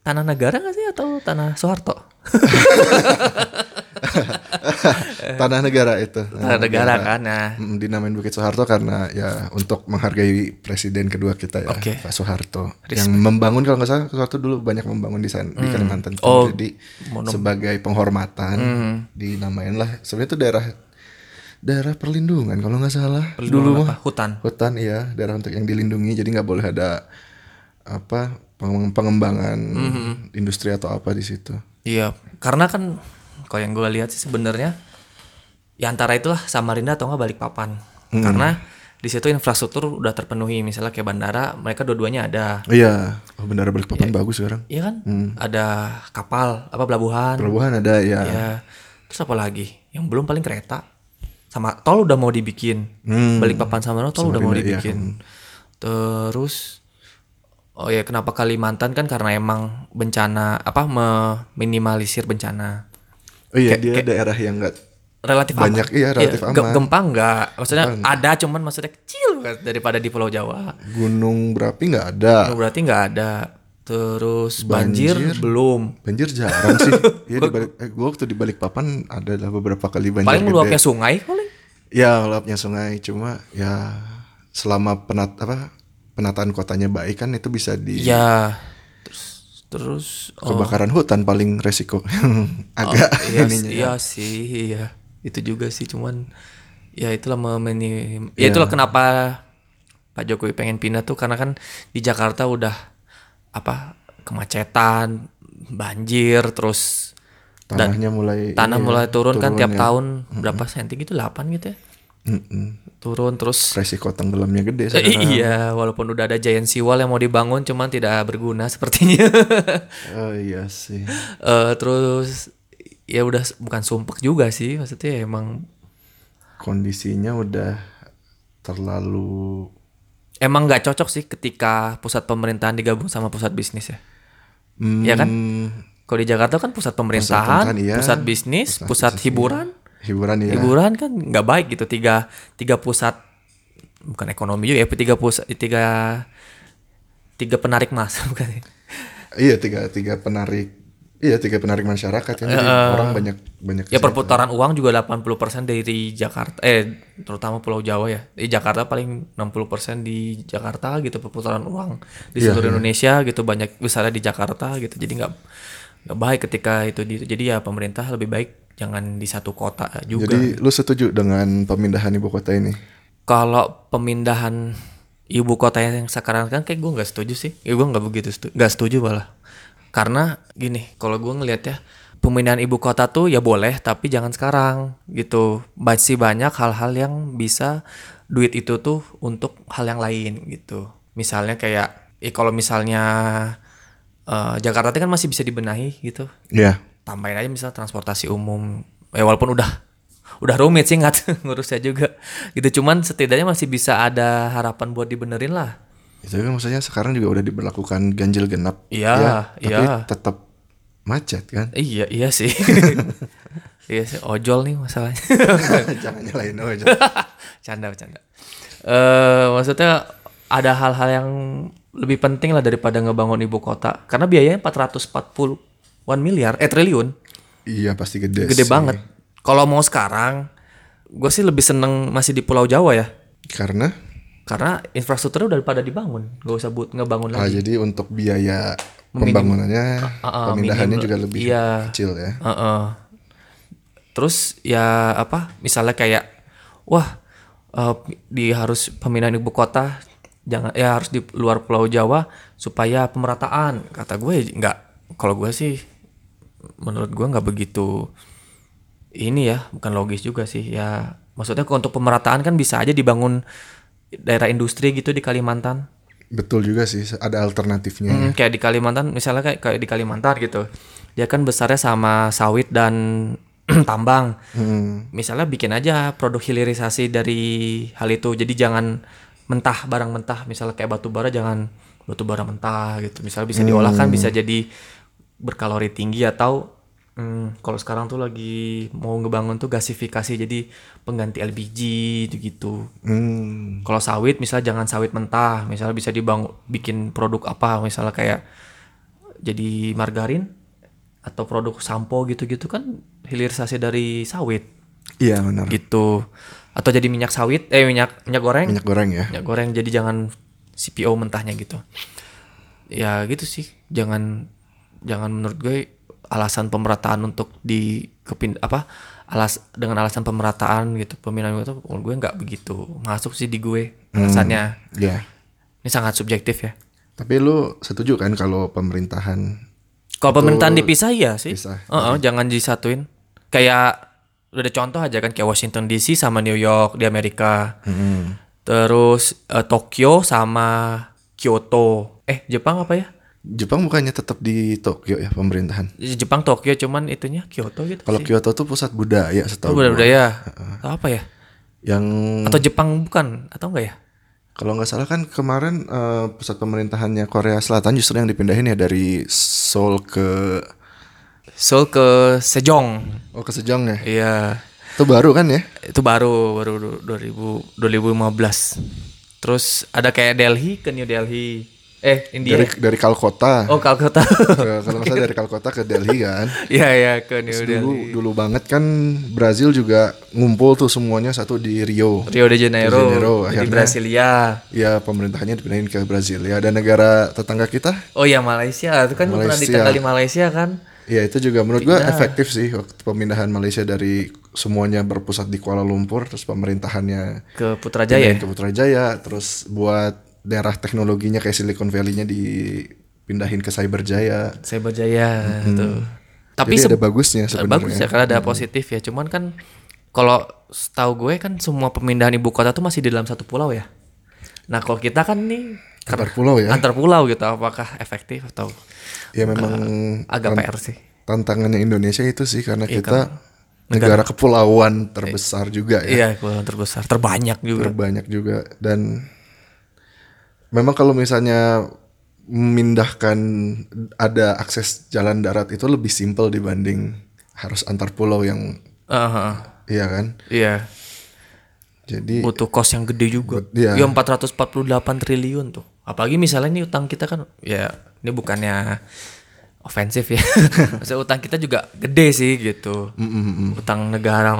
tanah negara nggak sih atau tanah Soeharto? tanah negara itu. Tanah negara. kan, nah. Mm, dinamain Bukit Soeharto karena ya untuk menghargai presiden kedua kita ya Oke. Pak Soeharto. Yang membangun kalau nggak salah Soeharto dulu banyak membangun di sana di Kalimantan. Oh, jadi sebagai penghormatan dinamain lah. Sebenarnya itu daerah daerah perlindungan kalau nggak salah. Dulu Apa? mah. Hutan. hutan iya. Daerah untuk yang dilindungi. Jadi nggak boleh ada apa pengem- pengembangan industri atau apa di situ. Iya, karena kan kalau yang gue lihat sih sebenarnya ya antara itulah Samarinda atau nggak Balikpapan. Karena di situ infrastruktur udah terpenuhi, misalnya kayak bandara, mereka dua-duanya ada. iya oh bendara Balikpapan bagus sekarang Iya kan? Ada kapal, apa pelabuhan. pelabuhan ada ya Ya. Terus apa lagi? Yang belum paling kereta. Sama tol udah mau dibikin. Hmm. Balikpapan sama tol udah mau Samarinda, iya. dibikin. Terus Oh ya kenapa Kalimantan kan karena emang bencana apa meminimalisir bencana. Oh iya dia daerah yang nggak Relatif Banyak, aman. iya, relatif ge- aman. Gempa enggak. Maksudnya ada cuman maksudnya kecil banget daripada di Pulau Jawa. gunung berapi nggak ada Berarti nggak ada. Terus banjir, belum. banjir jarang sih ya di balik eh, gua waktu di Balikpapan ada lah beberapa kali banjir Paling gede. meluapnya sungai paling. ya meluapnya sungai cuma ya selama penat apa penataan kotanya baik kan itu bisa di Ya. Terus terus oh, kebakaran hutan paling resiko agak iya, ininya ya. iya sih, iya. Itu juga sih cuman ya itulah meminim ya itulah kenapa Pak Jokowi pengen pindah tuh karena kan di Jakarta udah apa kemacetan, banjir, terus tanahnya mulai tanah ini ya, mulai turun, kan tiap ya. tahun berapa senti gitu 8 gitu ya. Mm-mm. Turun terus resiko tenggelamnya gede Eh, sekarang iya, walaupun udah ada giant seawall yang mau dibangun cuman tidak berguna sepertinya. oh iya sih Eh, terus ya udah bukan sumpek juga sih, maksudnya emang kondisinya udah terlalu emang nggak cocok sih ketika pusat pemerintahan digabung sama pusat bisnis ya. Hmm, Iya kan? Kalau di Jakarta kan pusat pemerintahan, pemerintahan, iya. pusat bisnis, pusat, hiburan. Hiburan ya Hiburan kan nggak baik gitu tiga tiga pusat bukan ekonomi juga ya tiga pusat tiga tiga penarik masa bukan ya? Iya tiga tiga penarik iya tiga penarik masyarakat kan jadi orang banyak banyak Ya perputaran uang juga 80% dari Jakarta eh terutama Pulau Jawa ya. Di Jakarta paling 60% di Jakarta gitu perputaran uang di Iya, seluruh Indonesia gitu banyak besarnya di Jakarta gitu. Jadi nggak nggak baik ketika itu di jadi ya pemerintah lebih baik jangan di satu kota juga. Jadi lu setuju dengan pemindahan ibu kota ini? Kalau pemindahan ibu kota yang sekarang kan kayak gue nggak setuju sih. Ya gue nggak begitu setuju, nggak setuju malah. Karena gini, kalau gue ngelihat ya pemindahan ibu kota tuh ya boleh, tapi jangan sekarang gitu. Masih banyak hal-hal yang bisa duit itu tuh untuk hal yang lain gitu. Misalnya kayak, eh kalau misalnya eh, Jakarta kan masih bisa dibenahi gitu Iya. Tambahin aja misal transportasi umum eh walaupun udah udah rumit sih nggak ngurusnya juga gitu cuman setidaknya masih bisa ada harapan buat dibenerin lah Itu kan maksudnya sekarang juga udah diberlakukan ganjil genap. Iya, Ya, tapi iya. tetap macet kan. iya iya sih iya sih ojol nih masalahnya Jangan nyalain aja. canda canda eh maksudnya ada hal-hal yang lebih penting lah daripada ngebangun ibu kota karena biayanya 441 miliar eh triliun iya pasti gede. gede sih. banget kalau mau sekarang gue sih lebih seneng masih di Pulau Jawa ya Karena karena infrastrukturnya udah pada dibangun nggak usah buat ngebangun ah, lagi jadi untuk biaya pembangunannya, Ah, ah, pemindahannya minim- juga lebih iya. kecil ya. Heeh. terus ya apa misalnya kayak wah eh, di harus pemindahan ibu kota jangan ya harus di luar Pulau Jawa supaya pemerataan kata gue nggak kalau gue sih menurut gue nggak begitu ini ya bukan logis juga sih ya maksudnya untuk pemerataan kan bisa aja dibangun daerah industri gitu di Kalimantan Betul juga sih, ada alternatifnya. Hmm, kayak di Kalimantan misalnya kayak kayak di Kalimantan gitu. Dia kan besarnya sama sawit dan tambang. Hmm. Misalnya bikin aja produk hilirisasi dari hal itu. Jadi jangan mentah barang mentah misalnya kayak batu bara jangan batu bara mentah gitu. Misalnya bisa diolah kan bisa jadi berkalori tinggi atau hmm, kalau sekarang tuh lagi mau ngebangun tuh gasifikasi jadi pengganti LPG gitu. Hmm. Kalau sawit misalnya jangan sawit mentah, misalnya bisa dibangun bikin produk apa, misalnya kayak jadi margarin atau produk sampo gitu-gitu kan hilirisasi dari sawit Iya benar. gitu. Atau jadi minyak sawit, eh minyak minyak goreng, Minyak goreng ya. minyak goreng jadi jangan CPO mentahnya gitu. Ya gitu sih, jangan jangan menurut gue alasan pemerataan untuk di kepin apa alas dengan alasan pemerataan gitu pemindahan itu menurut gue nggak begitu masuk sih di gue alasannya Iya. ini sangat subjektif ya. Tapi lu setuju kan kalau pemerintahan kalau pemerintahan dipisah ya sih. Pisah. Heeh, jangan disatuin. Kayak udah ada contoh aja kan kayak Washington DC sama New York di Amerika. Terus eh, Tokyo sama Kyoto. Eh Jepang apa ya Jepang bukannya tetap di Tokyo ya pemerintahan. Jepang Tokyo cuman itunya Kyoto gitu Kalau. Kyoto tuh pusat budaya Oh, setahu budaya gua. budaya atau apa ya Yang atau Jepang bukan atau enggak ya kalau nggak salah kan kemarin eh, pusat pemerintahannya Korea Selatan justru yang dipindahin ya dari Seoul ke Seoul ke Sejong oh ke Sejong ya. iya Itu baru kan ya? itu baru baru du- 2000 2015 terus ada kayak Delhi ke New Delhi eh India Dari dari Kalkota. oh Ke- kalau salah dari Kalkota ke Delhi kan. iya iya ke New Dulu Delhi dulu banget kan Brazil juga ngumpul tuh semuanya satu di Rio. Rio de Janeiro, Janeiro, jadi akhirnya. Brasilia Ya pemerintahannya dipindahin ke Brazil ya. Dan negara tetangga kita oh ya Malaysia itu kan pernah Malaysia. ditinggal di Malaysia kan Ya itu juga menurut gua efektif sih waktu pemindahan Malaysia dari semuanya berpusat di Kuala Lumpur terus pemerintahannya ke Putrajaya pindahin ke Putrajaya terus buat daerah teknologinya kayak Silicon Valley-nya dipindahin ke Cyberjaya. Cyberjaya tuh tapi Jadi ada bagusnya sebenarnya. bagus ya karena ada positif ya cuman kan kalau setahu gue kan semua pemindahan ibu kota tuh masih di dalam satu pulau ya nah kalau kita kan nih Antar pulau ya. antar pulau gitu apakah efektif atau Ya memang agak tan- PR sih tantangannya Indonesia itu sih karena Iya, kita negara kepulauan terbesar juga ya. iya kepulauan terbesar terbanyak juga Terbanyak juga dan memang kalau misalnya memindahkan ada akses jalan darat itu lebih simpel dibanding harus antar pulau yang Aha, iya kan. iya Jadi butuh kos yang gede juga Iya. ya 448 triliun tuh Apalagi misalnya ini utang kita kan ya ini bukannya ofensif ya. Maksudnya utang kita juga gede sih gitu. Utang negara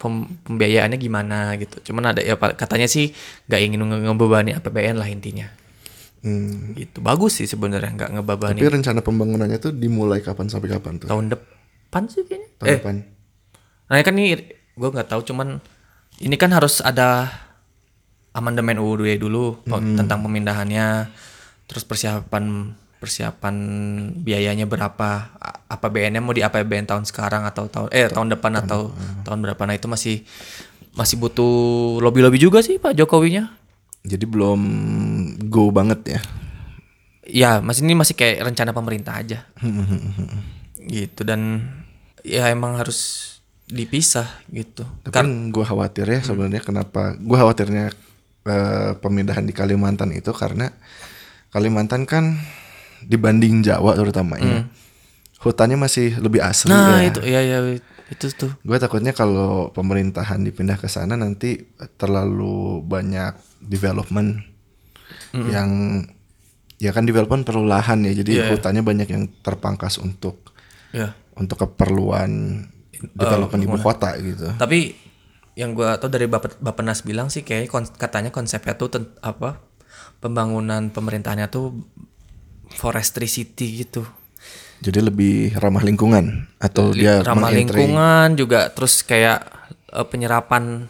pem- pembiayaannya gimana gitu. Cuman ada ya katanya sih nggak ingin nge- ngebebani APBN lah intinya. Hmm. Gitu. Bagus sih sebenarnya nggak ngebebani Tapi rencana pembangunannya tuh dimulai kapan sampai kapan tuh? tahun depan sih kayaknya. Tahun eh, depan. Nah kan nih gue nggak tahu cuman ini kan harus ada amandemen UUD dulu po- tentang pemindahannya, terus persiapan persiapan biayanya berapa, A- APBN-nya mau di APBN tahun sekarang atau tahun eh tahun depan atau tahun berapa nah itu masih masih butuh lobby lobby juga sih Pak Jokowinya. Jadi belum go banget ya. Ya masih ini masih kayak rencana pemerintah aja. gitu dan ya emang harus dipisah gitu. Tapi kan gue khawatir ya sebenarnya kenapa gue khawatirnya eh, pemindahan di Kalimantan itu karena Kalimantan kan dibanding Jawa terutamanya hutannya masih lebih asli Nah ya. itu ya ya itu tuh. Gue takutnya kalau pemerintahan dipindah ke sana nanti terlalu banyak development yang ya kan development perlu lahan ya jadi Iya. hutannya banyak yang terpangkas untuk Ya. untuk keperluan development ibu kota gitu. Tapi yang gua tahu dari Bapak Bapenas bilang sih kayak kon- katanya konsepnya tuh ten- apa pembangunan pemerintahannya tuh forestry city gitu. Jadi lebih ramah lingkungan atau dia Ramah lingkungan juga terus kayak eh, penyerapan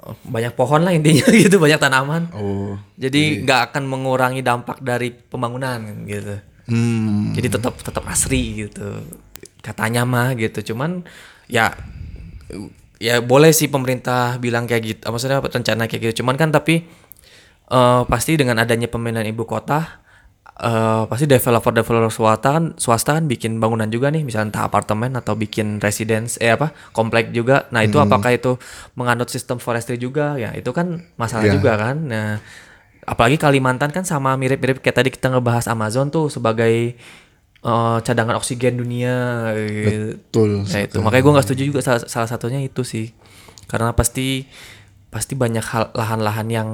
eh, banyak pohon lah intinya gitu, banyak tanaman. Oh. Jadi nggak akan mengurangi dampak dari pembangunan gitu. Hmm. Jadi tetap tetap asri gitu. Katanya mah gitu. Cuman ya ya boleh sih pemerintah bilang kayak gitu. Maksudnya rencana kayak gitu. Cuman kan tapi eh, pasti dengan adanya pemindahan ibu kota eh, pasti developer-developer swasta kan swasta kan bikin bangunan juga nih, misalnya entah apartemen atau bikin residence eh apa komplek juga. Nah itu apakah itu menganut sistem forestry juga? Ya itu kan masalah Iya. juga kan. Nah apalagi Kalimantan kan sama mirip-mirip kayak tadi kita ngebahas Amazon tuh sebagai eh, cadangan oksigen dunia. gitu. Betul. Nah itu makanya gue nggak setuju juga salah, salah satunya itu sih karena pasti pasti banyak hal lahan-lahan yang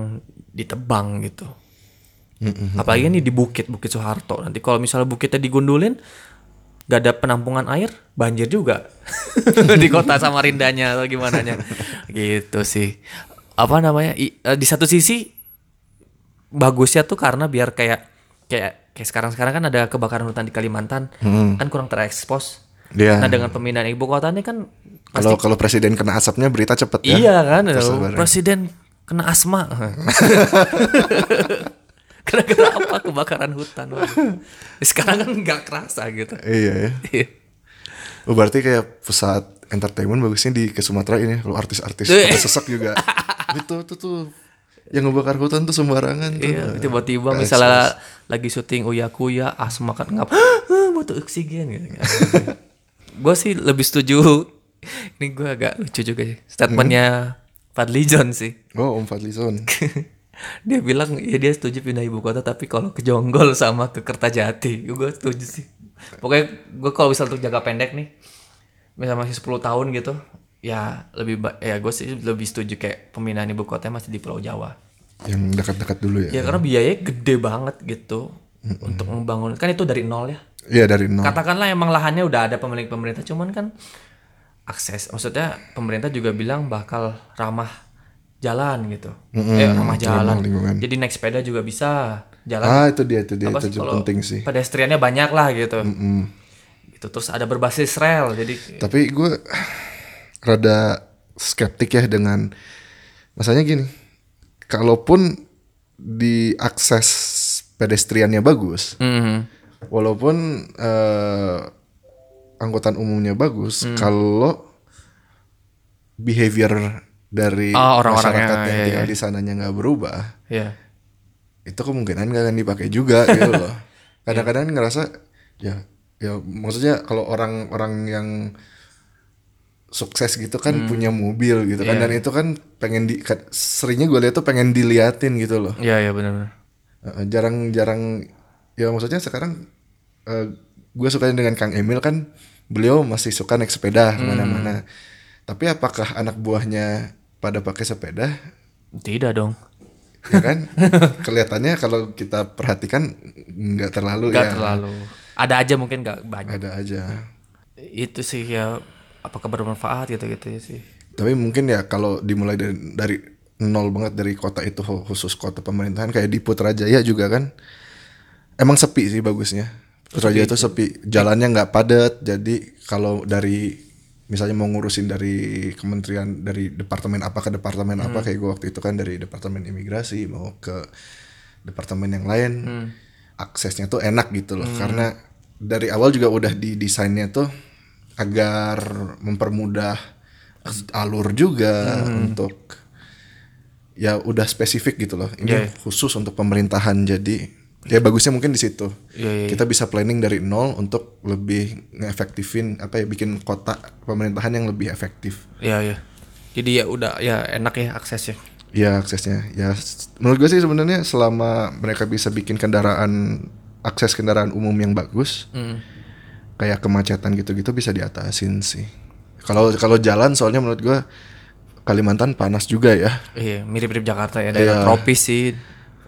ditebang gitu. Apalagi ini di bukit Bukit Soeharto. Nanti kalau misalnya bukitnya digundulin gak ada penampungan air, banjir juga di kota Samarindanya atau gimana nya. gitu sih. Apa namanya? i- eh, di satu sisi bagusnya tuh karena biar kayak kayak kayak sekarang-sekarang kan ada kebakaran hutan di Kalimantan kan kurang terekspos. Iya. Nah dengan pemindahan ibu kota ini kan Kalau kalau presiden kena asapnya berita cepet ya. Iya kan, presiden kena asma. Gara-gara apa kebakaran hutan? Waduh. Sekarang kan nggak kerasa gitu. Iya ya. Oh, berarti kayak pusat entertainment bagusnya di ke Sumatera ini lo artis-artis Eh. pada sesak juga. itu tuh tuh yang ngebakar hutan tuh sembarangan tuh. Iya, tiba-tiba Nggak misalnya lagi syuting uya kuya asma kan ngap butuh oksigen gitu. gue sih lebih setuju. Ini gue agak lucu juga sih. Statementnya Fadli John sih. Oh, Om Fadlizon. dia bilang ya dia setuju pindah ibu kota tapi kalau ke Jonggol sama ke Kertajati. Gue setuju sih. Pokoknya gue kalau misal untuk jangka pendek nih misal masih 10 tahun gitu ya lebih ya gue sih lebih setuju kayak pemindahan ibu kota masih di Pulau Jawa. Yang dekat-dekat dulu ya. ya karena biayanya gede banget gitu untuk membangun. Kan itu dari nol ya? Iya dari nol. katakanlah emang lahannya udah ada pemilik pemerintah cuman kan akses maksudnya pemerintah juga bilang bakal ramah jalan gitu eh ramah jalan lingkungan. jadi naik sepeda juga bisa jalan Ah, itu dia itu dia apa itu juga penting sih. pedestriannya banyak lah gitu gitu terus ada berbasis rel jadi Tapi gue rada skeptik ya dengan masanya gini. Kalaupun di akses pedestriannya bagus, Mhm. walaupun eh, angkutan umumnya bagus, Hmm. kalau behavior dari Oh, orang-orangnya, masyarakat yang iya, tinggal iya. di sananya nggak berubah, ya itu kemungkinan nggak akan dipakai juga gitu loh. Kadang-kadang ngerasa ya ya maksudnya kalau orang-orang yang sukses gitu kan punya mobil gitu kan Iya. dan itu kan pengen di ka- seringnya gue lihat tuh pengen diliatin gitu loh. ya ya benar-benar Uh, jarang-jarang ya maksudnya sekarang gue suka dengan Kang Emil kan beliau masih suka naik sepeda ke mana-mana. Tapi apakah anak buahnya pada pakai sepeda? tidak dong ya kan? Kelihatannya kalau kita perhatikan nggak terlalu Nggak ya. terlalu. Ada aja mungkin nggak banyak. Ada aja. Itu sih ya apakah bermanfaat gitu-gitu ya sih. Tapi mungkin ya kalau dimulai dari, dari nol banget dari kota itu khusus kota pemerintahan kayak di Putrajaya juga kan emang sepi sih bagusnya. Putrajaya itu sepi, jalannya nggak padat. Jadi kalau dari misalnya mau ngurusin dari kementerian dari departemen apa ke departemen apa kayak gue waktu itu kan dari departemen imigrasi mau ke departemen yang lain aksesnya tuh enak gitu loh. Karena dari awal juga udah didesainnya tuh agar mempermudah alur juga untuk ya udah spesifik gitu loh. Ini iya. khusus untuk pemerintahan jadi ya bagusnya mungkin di situ Iya, iya, kita bisa planning dari nol untuk lebih ngeefektifin apa ya bikin kota pemerintahan yang lebih efektif Iya ya. Jadi ya udah ya enak ya aksesnya. ya aksesnya ya menurut gue sih sebenarnya selama mereka bisa bikin kendaraan akses kendaraan umum yang bagus Hmm. kayak kemacetan gitu-gitu bisa diatasin sih kalau kalau jalan soalnya menurut gue Kalimantan panas juga ya Iya, mirip-mirip Jakarta ya, daerah Iya. tropis sih.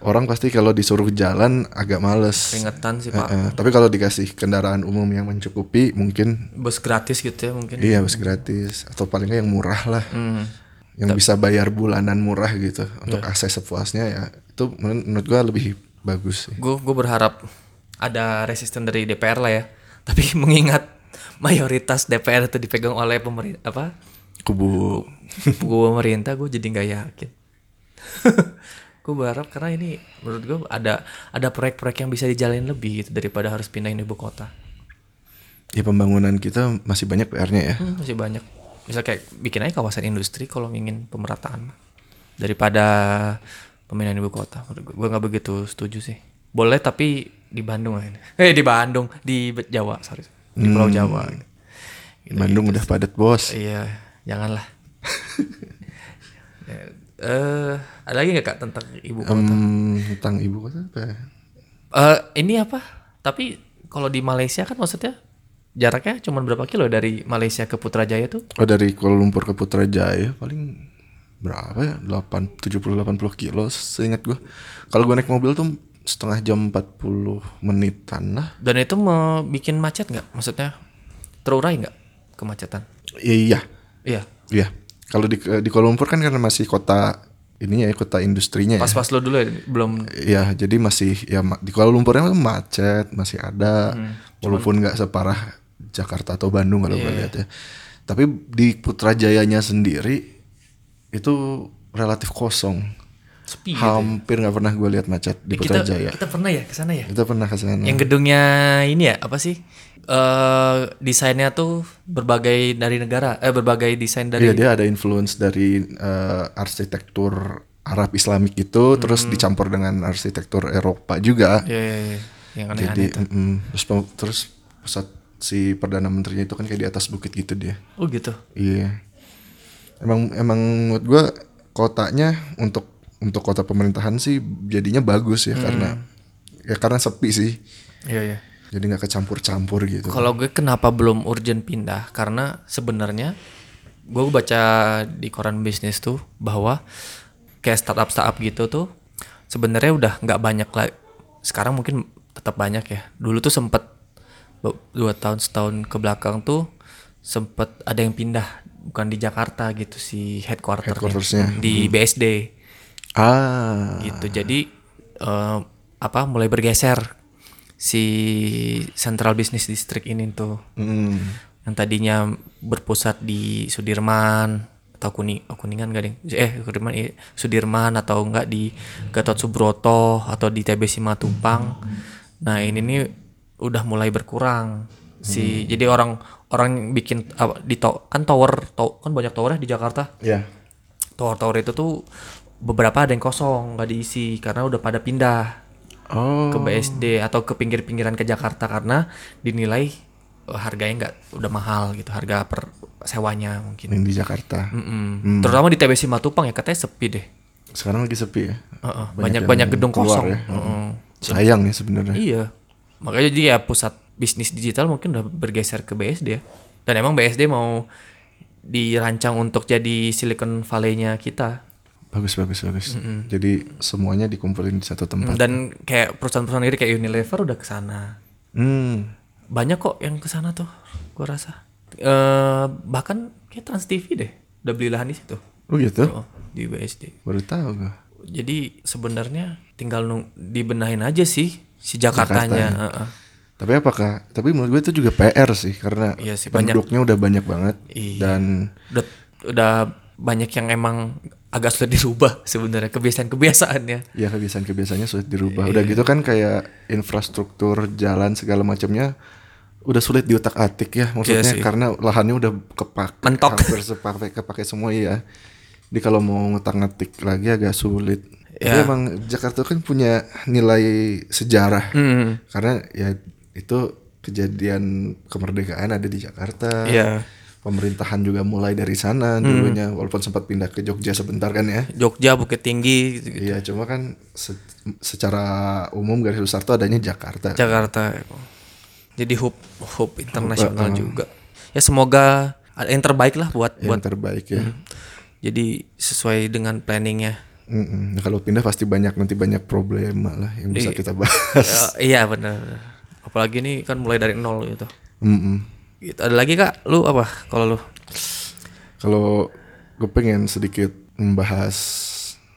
Orang pasti kalau disuruh jalan agak males Keringetan sih, Eh, Pak. eh, tapi kalau dikasih kendaraan umum yang mencukupi mungkin Bus gratis gitu ya mungkin. iya bus gratis atau paling nggak yang murah lah Hmm. yang bisa bayar bulanan murah gitu untuk Iya. akses sepuasnya ya itu menurut, menurut gua lebih bagus sih Gue gue berharap ada resisten dari DPR lah ya. Tapi mengingat mayoritas DPR itu dipegang oleh pemerintah apa? kubu Gue pemerintah gue jadi nggak yakin. gue berharap karena ini menurut gue ada ada proyek-proyek yang bisa dijalin lebih gitu daripada harus pindahin ibu kota. ya pembangunan kita masih banyak PR-nya ya Hmm, masih banyak. Misal kayak bikin aja kawasan industri kalau ingin pemerataan daripada pemindahan ibu kota. Gue nggak begitu setuju sih. Boleh tapi di Bandung aja. Eh di Bandung, di Jawa, sorry. Di Pulau Jawa. Gitu. Bandung udah padat bos Iya, janganlah. Eh, ada lagi nggak kak tentang ibu kota? Em, tentang ibu kota apa ya? Eh, ini apa? Tapi kalau di Malaysia kan maksudnya jaraknya cuma berapa kilo dari Malaysia ke Putrajaya tuh? oh dari Kuala Lumpur ke Putrajaya paling berapa ya 8 70 80 kilo seingat gua kalau gua naik mobil tuh setengah jam 40 menitan lah Dan itu mau bikin macet nggak? Maksudnya terurai nggak kemacetan? iya Iya. iya kalau di di Kuala Lumpur kan karena masih kota ininya ya kota industrinya ya Pas-pas lo dulu ya belum. Ya, jadi masih ya di Kuala Lumpurnya macet, masih ada, walaupun nggak separah Jakarta atau Bandung kalau gue lihat ya. Tapi di Putrajayanya sendiri itu relatif kosong, Sepi. hampir nggak pernah gue lihat macet di kita Putrajaya. kita pernah ya ke sana ya? Kita pernah ke sana. Yang gedungnya ini ya apa sih? Eh desainnya tuh berbagai dari negara, eh berbagai desain dari Iya dia ada influence dari eh, arsitektur Arab Islamik itu, terus dicampur dengan arsitektur Eropa juga. Iya, iya, iya. yang Jadi aneh-aneh itu. mm, terus terus pusat si perdana menterinya itu kan kayak di atas bukit gitu dia. Oh gitu. Iya. Emang emang menurut gua kotanya untuk untuk kota pemerintahan sih jadinya bagus ya karena ya karena sepi sih. Iya, iya. Jadi nggak kecampur-campur gitu. Kalau gue kenapa belum urgent pindah? Karena sebenarnya gue baca di koran bisnis tuh bahwa kayak startup startup gitu tuh sebenarnya udah nggak banyak lah. Sekarang mungkin tetap banyak ya. Dulu tuh sempet dua tahun setahun ke belakang tuh sempet ada yang pindah bukan di Jakarta gitu si headquarternya Headquartersnya. di BSD Ah. gitu jadi eh, apa mulai bergeser si Central Business District ini tuh. Mm, yang tadinya berpusat di Sudirman atau kuning oh, kuningan gak ding? Eh Sudirman iya. Sudirman atau enggak di Gatot Subroto atau di TB Simatupang. Nah ini nih udah mulai berkurang. Si jadi orang orang bikin apa, di to, kan tower to- kan banyak tower ya di Jakarta. Ya. tower-tower itu tuh beberapa ada yang kosong nggak diisi karena udah pada pindah Oh. ke BSD atau ke pinggir-pinggiran ke Jakarta karena dinilai eh, harganya nggak udah mahal gitu harga per sewanya mungkin Yang di Jakarta. Mm-mm. terutama di TBC Matupang ya katanya sepi deh Sekarang lagi sepi ya. Heeh, Banyak banyak banyak gedung kosong ya. Heeh. Sayang ya sebenarnya. iya makanya jadi ya pusat bisnis digital mungkin udah bergeser ke BSD ya. dan emang BSD mau dirancang untuk jadi Silicon Valley-nya kita bagus bagus bagus jadi semuanya dikumpulin di satu tempat Dan kayak perusahaan-perusahaan gede kayak Unilever udah ke sana. hmm Banyak kok yang ke sana tuh, gua rasa. Eh bahkan kayak Trans TV deh udah beli lahan di situ. oh gitu Oh, di BSD. baru tahu gue Jadi sebenarnya tinggal nung- dibenahin aja sih si Jakartanya. Heeh. tapi apakah tapi menurut gue itu juga PR sih karena Iya sih, banyak. penduduknya udah banyak banget Iya. dan Udah udah banyak yang emang agak sulit dirubah sebenarnya kebiasaan-kebiasaannya. ya kebiasaan-kebiasaannya sulit dirubah Iya. udah gitu kan kayak infrastruktur jalan segala macamnya udah sulit diutak-atik ya maksudnya Iya sih. karena lahannya udah kepakai Mentok. hampir sepakai kepake semua ya jadi kalau mau ngutak-ngatik lagi agak sulit tapi Ya. emang Jakarta kan punya nilai sejarah Hmm. karena ya itu kejadian kemerdekaan ada di Jakarta Iya. Pemerintahan juga mulai dari sana dulunya walaupun sempat pindah ke Jogja sebentar kan ya Jogja Bukit Tinggi gitu, Iya cuma kan se- secara umum garis besar tuh adanya Jakarta Jakarta. Jadi hub hub internasional juga. Ya semoga ada yang terbaik lah buat yang buat terbaik ya. jadi sesuai dengan planningnya. Mm-mm. Nah, kalau pindah pasti banyak nanti banyak problema lah yang bisa kita bahas. Iya benar. Apalagi ini kan mulai dari nol gitu. Mm-mm. Gitu. Ada lagi kak? Lu apa? Kalau lu? Kalau gue pengen sedikit membahas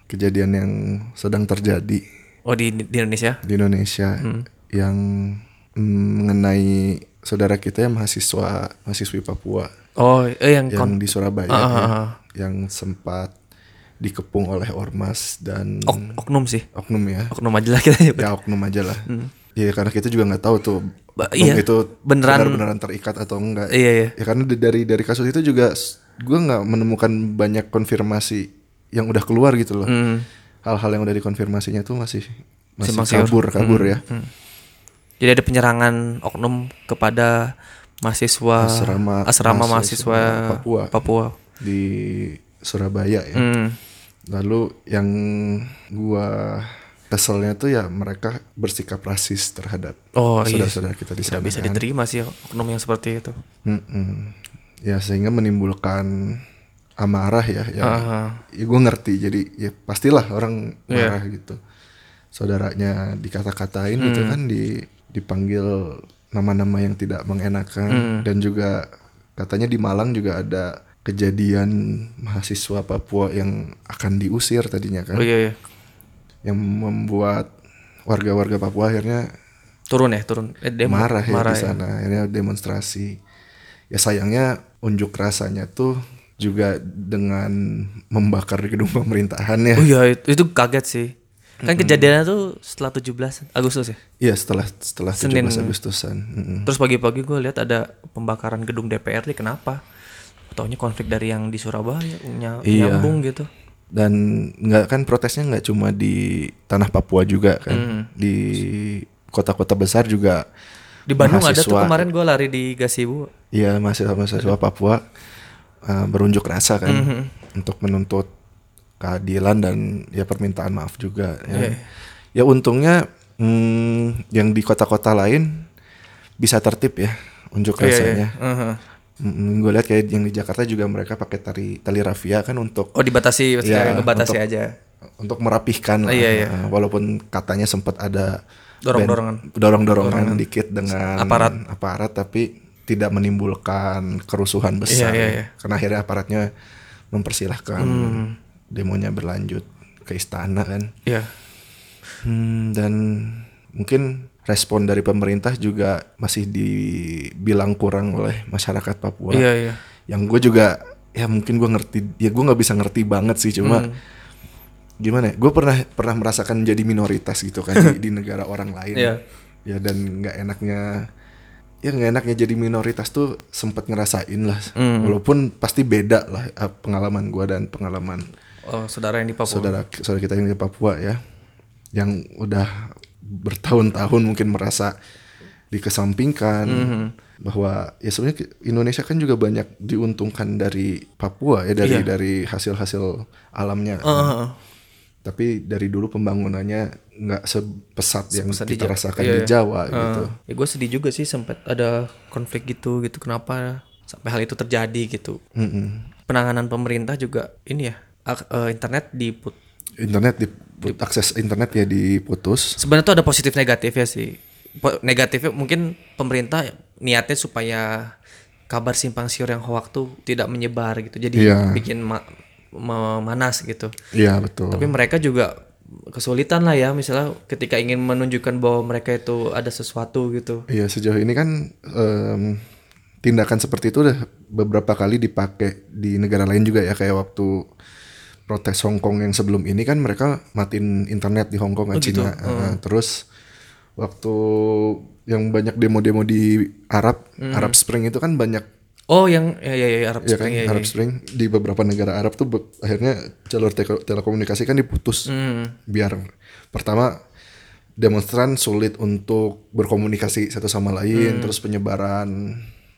kejadian yang sedang terjadi Oh di, di Indonesia? di Indonesia yang mm, mengenai saudara kita yang mahasiswa mahasiswi Papua Oh eh, yang yang di Surabaya ya, ah, ah. yang sempat dikepung oleh ormas dan ok- oknum sih. oknum ya Oknum aja lah kita nyebut. ya oknum aja lah ya karena kita juga nggak tahu tuh iya, itu beneran- beneran terikat atau enggak Iya iya. ya karena dari dari kasus itu juga gue nggak menemukan banyak konfirmasi yang udah keluar gitu loh Hmm. hal-hal yang udah dikonfirmasinya tuh masih masih Simpang siur. kabur kabur ya Hmm. Jadi ada penyerangan oknum kepada mahasiswa Asrama- asrama mahasiswa mahasiswa, Papua. Papua. di Surabaya ya Hmm. lalu yang gua keselnya tuh ya mereka bersikap rasis terhadap Oh iya. saudara-saudara kita di Tidak sana bisa kan. diterima sih oknum yang seperti itu. Mm-mm. Ya sehingga menimbulkan amarah ya. Ya, Aha. ya gue ngerti. Jadi ya pastilah orang Iya. marah gitu. Saudaranya dikata-katain gitu Hmm. kan, di dipanggil nama-nama yang tidak mengenakan Hmm. dan juga katanya di Malang juga ada kejadian mahasiswa Papua yang akan diusir tadinya kan, Oh iya iya. Yang membuat warga-warga Papua akhirnya Turun ya, turun. Eh, demo. marah ya Marah di sana akhirnya demonstrasi ya sayangnya unjuk rasanya tuh juga dengan membakar gedung pemerintahan ya Oh iya, itu, itu kaget sih. Kan kejadiannya tuh setelah 17 Agustus ya. iya setelah setelah 17 Senin. Agustusan Mm-mm. Terus pagi-pagi gue lihat ada pembakaran gedung DPRD kenapa? Taunya konflik dari yang di Surabaya ny- Iya. nyambung gitu. Dan nggak kan protesnya nggak cuma di tanah Papua juga kan Hmm. di kota-kota besar juga Di Bandung ada tuh mahasiswa- kemarin gue lari di Gasibu. Iya mahasiswa mahasiswa Papua uh, berunjuk rasa kan Mhm. untuk menuntut keadilan dan ya permintaan maaf juga. Ya, Iya. ya untungnya hmm, yang di kota-kota lain bisa tertib ya unjuk Iya, iya. rasanya. Mhm. gue lihat kayak yang di Jakarta juga mereka pakai tali tali rafia kan untuk Oh dibatasi, Ya, maksudnya ngebatasi untuk- aja. untuk merapihkan lah. Iya, iya. Uh, walaupun katanya sempat ada Dorong-dorongan. ben- dorong-dorongan dikit dengan Aparat. aparat tapi tidak menimbulkan kerusuhan besar. Iya, iya, iya. Karena akhirnya aparatnya mempersilahkan Hmm. demonya berlanjut ke istana kan. Iya. Hmm, dan mungkin respon dari pemerintah juga masih dibilang kurang oleh masyarakat Papua. Iya, iya. Yang gue juga ya mungkin gue ngerti ya gue nggak bisa ngerti banget sih cuma Hmm. gimana ya gue pernah pernah merasakan jadi minoritas gitu kan di, di negara orang lain Iya. ya dan nggak enaknya ya nggak enaknya jadi minoritas tuh sempet ngerasain lah Hmm. walaupun pasti beda lah eh, pengalaman gue dan pengalaman Oh, saudara yang di Papua. saudara saudara kita yang di Papua ya yang udah bertahun-tahun mungkin merasa dikesampingkan Mhm. bahwa ya sebenarnya Indonesia kan juga banyak diuntungkan dari Papua ya dari Iya. dari hasil-hasil alamnya oh, oh. tapi dari dulu pembangunannya nggak sepesat yang Sepesat di kita Jawa. rasakan Iya, di iya. Jawa Eh, gitu Ya gue sedih juga sih sempat ada konflik gitu gitu kenapa sampai hal itu terjadi gitu. Mm-mm. Penanganan pemerintah juga ini ya ak- eh, internet diput internet di, akses internet ya diputus. Sebenarnya tuh ada positif negatifnya sih. Po- negatifnya mungkin pemerintah niatnya supaya kabar simpang siur yang hoax tuh tidak menyebar gitu. Jadi Iya. bikin ma- memanas gitu. Iya betul. Tapi mereka juga kesulitan lah ya. Misalnya ketika ingin menunjukkan bahwa mereka itu ada sesuatu gitu. Iya sejauh ini kan em, tindakan seperti itu udah beberapa kali dipakai di negara lain juga ya. Kayak waktu protes Hong Kong yang sebelum ini kan mereka matiin internet di Hong Kong kan Cina. Eh, terus waktu yang banyak demo-demo di Arab Arab Spring itu kan banyak oh yang ya ya, ya Arab ya kan Spring ya, ya. Arab Spring di beberapa negara Arab tuh akhirnya jalur tele- telekomunikasi kan diputus Hmm. biar pertama demonstran sulit untuk berkomunikasi satu sama lain Hmm. terus penyebaran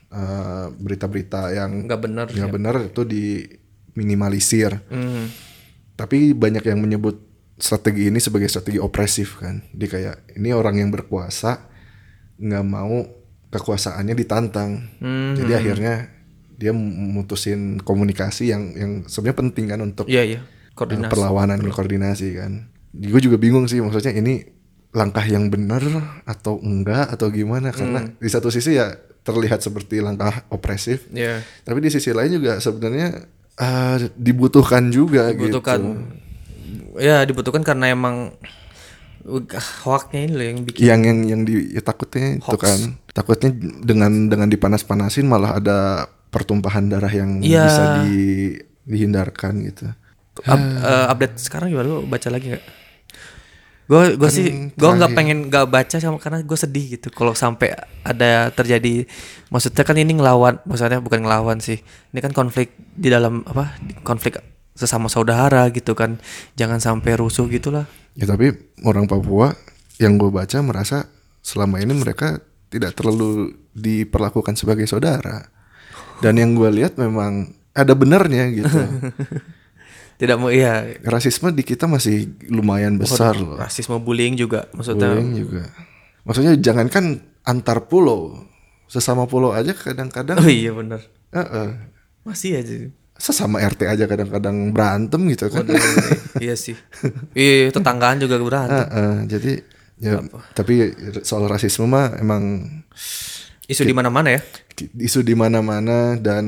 eh, berita-berita yang nggak benar nggak benar itu diminimalisir Hmm. tapi banyak yang menyebut strategi ini sebagai strategi opresif kan? Di kayak ini orang yang berkuasa nggak mau kekuasaannya ditantang. Hmm. jadi akhirnya dia mutusin komunikasi yang yang sebenarnya penting kan untuk iya uh, koordinasi. perlawanan koordinasi kan. Gue juga bingung sih maksudnya ini langkah yang benar atau enggak atau gimana? Karena Hmm. di satu sisi ya terlihat seperti langkah opresif, ya tapi di sisi lain juga sebenarnya uh, dibutuhkan juga dibutuhkan gitu. ya dibutuhkan karena emang uh, hoaxnya ini loh yang bikin Yang yang yang di ya takutnya itu Hoax. kan takutnya dengan dengan dipanas-panasin malah ada pertumpahan darah yang Iya. bisa di, dihindarkan gitu. Up- eh, update sekarang gimana lu baca lagi nggak gue gue sih gue nggak pengen nggak baca sama karena gue sedih gitu. Kalau sampai ada terjadi maksudnya kan ini ngelawan maksudnya bukan ngelawan sih. Ini kan konflik di dalam apa konflik sesama saudara gitu kan. Jangan sampai rusuh gitulah. Ya tapi orang Papua yang gue baca merasa selama ini mereka tidak terlalu diperlakukan sebagai saudara. Dan yang gue lihat memang ada benernya gitu. tidak mau iya. Rasisme di kita masih lumayan besar loh. rasisme bullying juga maksudnya. Bullying juga. Maksudnya jangankan antar pulau, sesama pulau aja kadang-kadang oh iya bener eh, eh, masih aja. Sesama RT aja kadang-kadang berantem gitu kan. iya sih. Iya tetanggaan juga berantem. Eh, eh, jadi ya tapi soal rasisme mah emang isu di mana-mana ya? Isu di mana-mana dan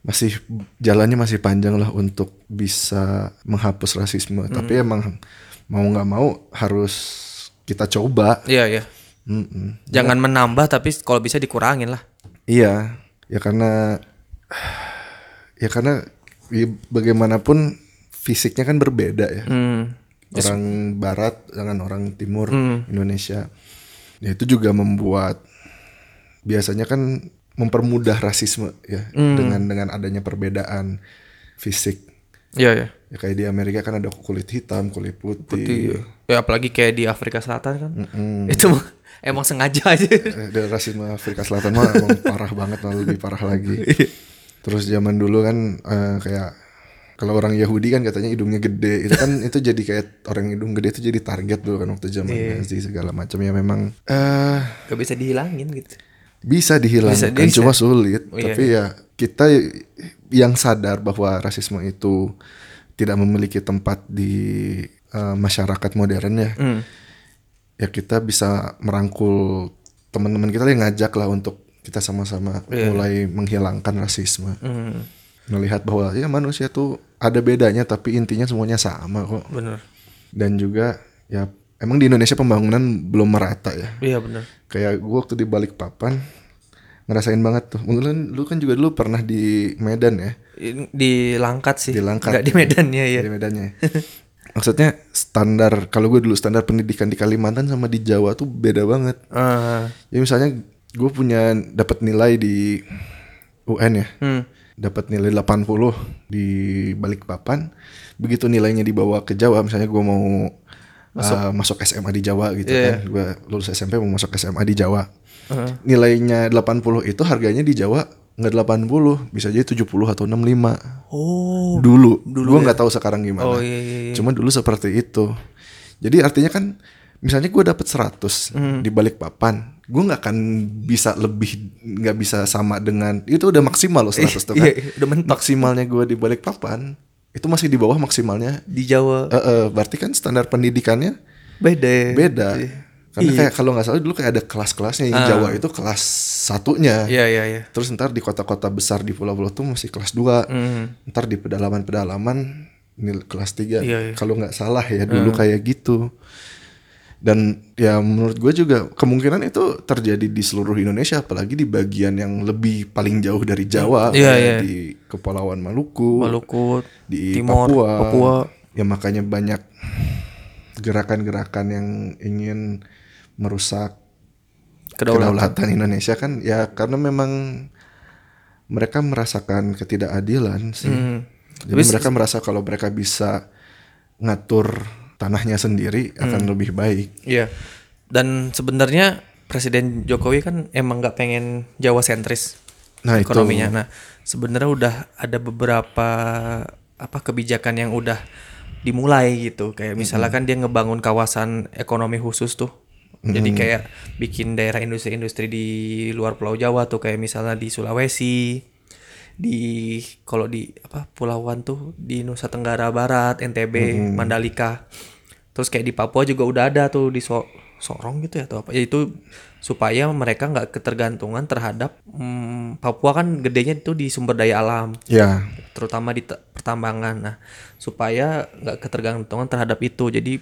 masih jalannya masih panjang lah untuk bisa menghapus rasisme. Tapi emang mau nggak mau harus kita coba. iya iya Mm-mm. jangan menambah tapi kalau bisa dikurangin lah Iya, ya karena ya karena ya bagaimanapun fisiknya kan berbeda ya. hmm. Orang Barat dengan orang Timur Indonesia. Ya itu juga membuat biasanya kan mempermudah rasisme ya dengan dengan adanya perbedaan fisik. iya iya. Ya kayak di Amerika kan ada kulit hitam, kulit putih. ya apalagi kayak di Afrika Selatan kan. Itu mah emang sengaja aja. Eh, Dan rasisme Afrika Selatan mah emang parah banget, malah lebih parah lagi. Terus zaman dulu kan eh, kayak kalau orang Yahudi kan katanya hidungnya gede, itu kan itu jadi kayak orang hidung gede itu jadi target dulu kan waktu zaman Nazi segala macam. Ya memang eh gak bisa dihilangin gitu bisa dihilangkan Bisa, bisa. cuma sulit Oh, iya, tapi ya kita yang sadar bahwa rasisme itu tidak memiliki tempat di eh, masyarakat modern ya hmm. ya kita bisa merangkul teman-teman kita yang ngajak lah untuk kita sama-sama mulai menghilangkan rasisme Hmm. melihat bahwa ya manusia tuh ada bedanya tapi intinya semuanya sama kok bener dan juga ya emang di Indonesia pembangunan belum merata ya? Iya bener kayak gue waktu di balik papan ngerasain banget tuh. Mungkin lu kan juga dulu pernah di Medan ya? Di Langkat sih. Di Langkat. nggak di Medannya ya di Medannya. Maksudnya standar kalau gue dulu standar pendidikan di Kalimantan sama di Jawa tuh beda banget. Ah. ya misalnya gue punya dapat nilai di UN ya. Hmm. dapat nilai 80 di balik papan begitu nilainya dibawa ke Jawa misalnya gue mau uh, masuk SMA di Jawa gitu Iya. kan gue lulus SMP mau masuk SMA di Jawa Heeh. nilainya 80 itu harganya di Jawa nggak 80 bisa jadi 70 atau 65 oh dulu gue nggak tahu sekarang gimana oh iya iya, iya. cuma dulu seperti itu jadi artinya kan misalnya gue dapat 100 Hmm. di balik papan gue nggak akan bisa lebih nggak bisa sama dengan itu udah maksimal loh 100 tuh kan iya, iya, udah mentok. maksimalnya gue di balik papan itu masih di bawah maksimalnya. di Jawa Eh, eh, berarti kan standar pendidikannya beda beda. Karena Iya. kayak kalau nggak salah dulu kayak ada kelas-kelasnya yang Jawa itu kelas satunya. Iya iya iya. Terus ntar di kota-kota besar di pulau-pulau tuh masih kelas 2 Hmm. Ntar di pedalaman-pedalaman ini kelas 3 Iya, iya. Kalau nggak salah ya dulu kayak gitu. Dan ya menurut gue juga kemungkinan itu terjadi di seluruh Indonesia, apalagi di bagian yang lebih paling jauh dari Jawa, Iya, kayak iya. di Kepulauan Maluku, Maluku, di Timor, Papua, Papua. ya makanya banyak gerakan-gerakan yang ingin merusak Kedaulatan. kedaulatan Indonesia kan ya karena memang mereka merasakan ketidakadilan sih. Hmm. Jadi mereka merasa kalau mereka bisa ngatur tanahnya sendiri akan Hmm. lebih baik. Iya. Dan sebenarnya Presiden Jokowi kan emang nggak pengen Jawa sentris Nah, itu. ekonominya. Nah, sebenarnya udah ada beberapa apa kebijakan yang udah dimulai gitu. Kayak misalnya kan dia ngebangun kawasan ekonomi khusus tuh. Jadi kayak bikin daerah industri-industri di luar Pulau Jawa tuh kayak misalnya di Sulawesi, di kalau di apa pulauan tuh di Nusa Tenggara Barat, NTB, Mandalika. Terus kayak di Papua juga udah ada tuh di So- Sorong gitu ya atau apa. Ya itu supaya mereka nggak ketergantungan terhadap hmm, Papua kan gedenya itu di sumber daya alam, Ya, terutama di pertambangan. Nah, supaya nggak ketergantungan terhadap itu. Jadi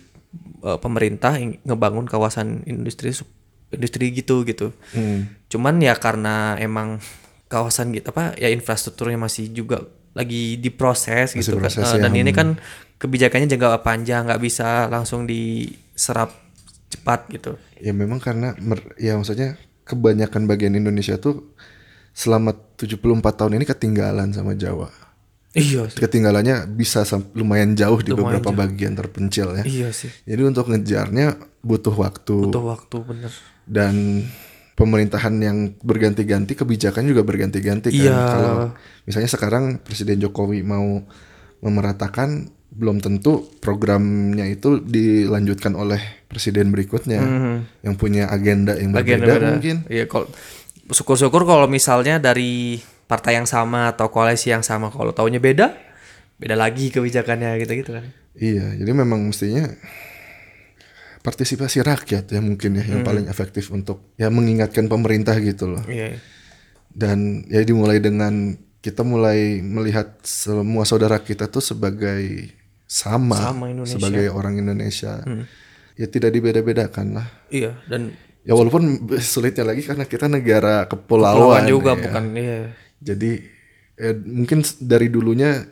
eh, pemerintah ngebangun kawasan industri industri gitu gitu. hmm, Cuman ya karena emang kawasan gitu apa ya infrastrukturnya masih juga lagi diproses Masih gitu kan. proses Eh, ya, dan ini kan kebijakannya jangka panjang nggak bisa langsung diserap cepat gitu. ya memang karena ya maksudnya kebanyakan bagian Indonesia tuh selama 74 tahun ini ketinggalan sama Jawa. Iya sih. Ketinggalannya bisa lumayan jauh di Lumayan beberapa bagian terpencil ya. Iya sih. Jadi untuk ngejarnya butuh waktu Butuh waktu bener. dan pemerintahan yang berganti-ganti kebijakan juga berganti-ganti kan. Iya. Kalau misalnya sekarang Presiden Jokowi mau memeratakan belum tentu programnya itu dilanjutkan oleh presiden berikutnya yang punya agenda yang berbeda beda. mungkin. Iya kalau syukur-syukur kalau misalnya dari partai yang sama atau koalisi yang sama kalau taunya beda, beda lagi kebijakannya gitu-gitu kan. Iya, jadi memang mestinya partisipasi rakyat ya mungkin ya yang paling efektif untuk ya mengingatkan pemerintah gitu loh. Iya. dan ya dimulai dengan kita mulai melihat semua saudara kita tuh sebagai sama, Sama Indonesia. Hmm. sebagai orang Indonesia ya tidak dibeda-bedakan lah Iya, dan ya walaupun sulitnya lagi karena kita negara Pulauan kepulauan juga ya. bukan iya. jadi eh, mungkin dari dulunya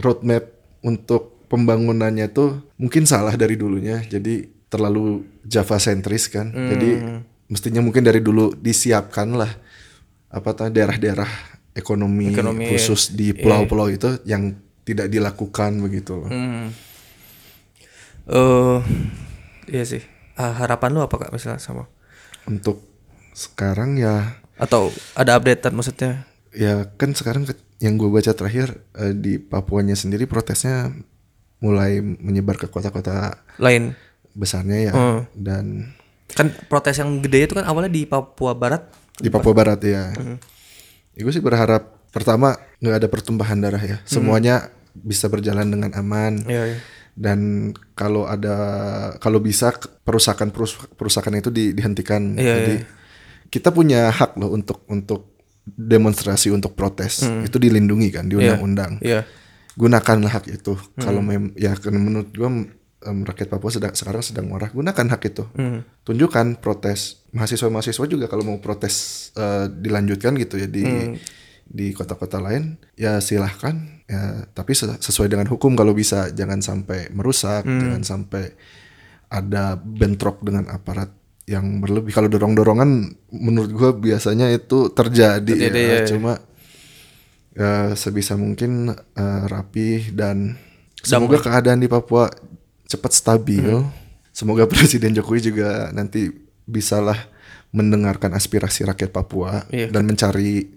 roadmap untuk pembangunannya tuh mungkin salah dari dulunya jadi terlalu Java sentris kan jadi Hmm. mestinya mungkin dari dulu disiapkan lah apa tuh daerah-daerah ekonomi, Ekonomi, khusus di pulau-pulau itu yang tidak dilakukan begitu loh Hmm. Eh iya sih. Ah, harapan lu apa Kak misalnya sama untuk sekarang ya atau ada updatean maksudnya? ya kan sekarang yang gue baca terakhir eh, di Papuanya sendiri protesnya mulai menyebar ke kota-kota Lain. Besarnya ya Hmm. dan Kan protes yang gede itu kan awalnya di Papua Barat. di Papua Barat ya. Ya, gue sih berharap pertama nggak ada pertumpahan darah ya, semuanya bisa berjalan dengan aman Iya, iya. dan kalau ada kalau bisa perusakan perus- perusakan itu di- dihentikan. Iya, Jadi kita punya hak loh untuk untuk demonstrasi untuk protes itu dilindungi kan di undang-undang. Iya. Gunakanlah hak itu kalau mem ya menurut gue em, rakyat Papua sedang sekarang sedang marah. Gunakan hak itu. Hmm. tunjukkan protes. Mahasiswa-mahasiswa juga kalau mau protes eh, dilanjutkan gitu ya di di kota-kota lain ya silahkan. Ya tapi se- sesuai dengan hukum kalau bisa. Jangan sampai merusak jangan sampai ada bentrok dengan aparat yang berlebih. Kalau dorong-dorongan menurut gua biasanya itu terjadi, Terjadi, ya. ya, ya. cuma ya sebisa mungkin eh, rapih dan semoga keadaan di Papua cepat stabil. Hmm. Semoga Presiden Jokowi juga nanti bisalah mendengarkan aspirasi rakyat Papua Iya. dan mencari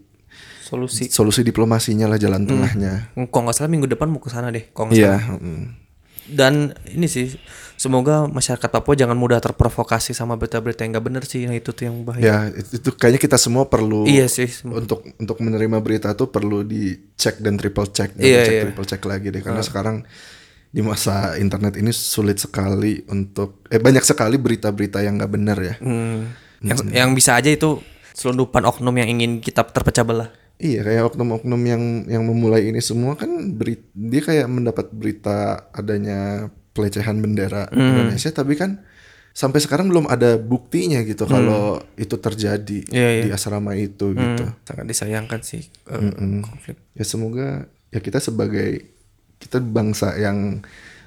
Solusi. solusi diplomasinya lah jalan Hmm. tengahnya. Kalau nggak salah minggu depan mau ke sana deh. Kalau nggak Iya. salah. mm. dan ini sih semoga masyarakat Papua jangan mudah terprovokasi sama berita-berita yang gak bener sih nah itu tuh yang bahaya Ya itu, kayaknya kita semua perlu iya sih untuk untuk menerima berita tuh perlu dicek dan triple check dan Iya, cek iya. triple check lagi deh karena sekarang di masa internet ini sulit sekali untuk eh banyak sekali berita-berita yang nggak benar ya. Hmm. yang, yang bisa aja itu selundupan oknum yang ingin kita terpecah belah Iya kayak oknum-oknum yang yang memulai ini semua kan beri, dia kayak mendapat berita adanya pelecehan bendera Hmm. Indonesia tapi kan sampai sekarang belum ada buktinya gitu kalau itu terjadi Hmm. Iya, iya. di asrama itu gitu. Hmm, sangat disayangkan sih eh, konflik Ya semoga ya kita sebagai kita bangsa yang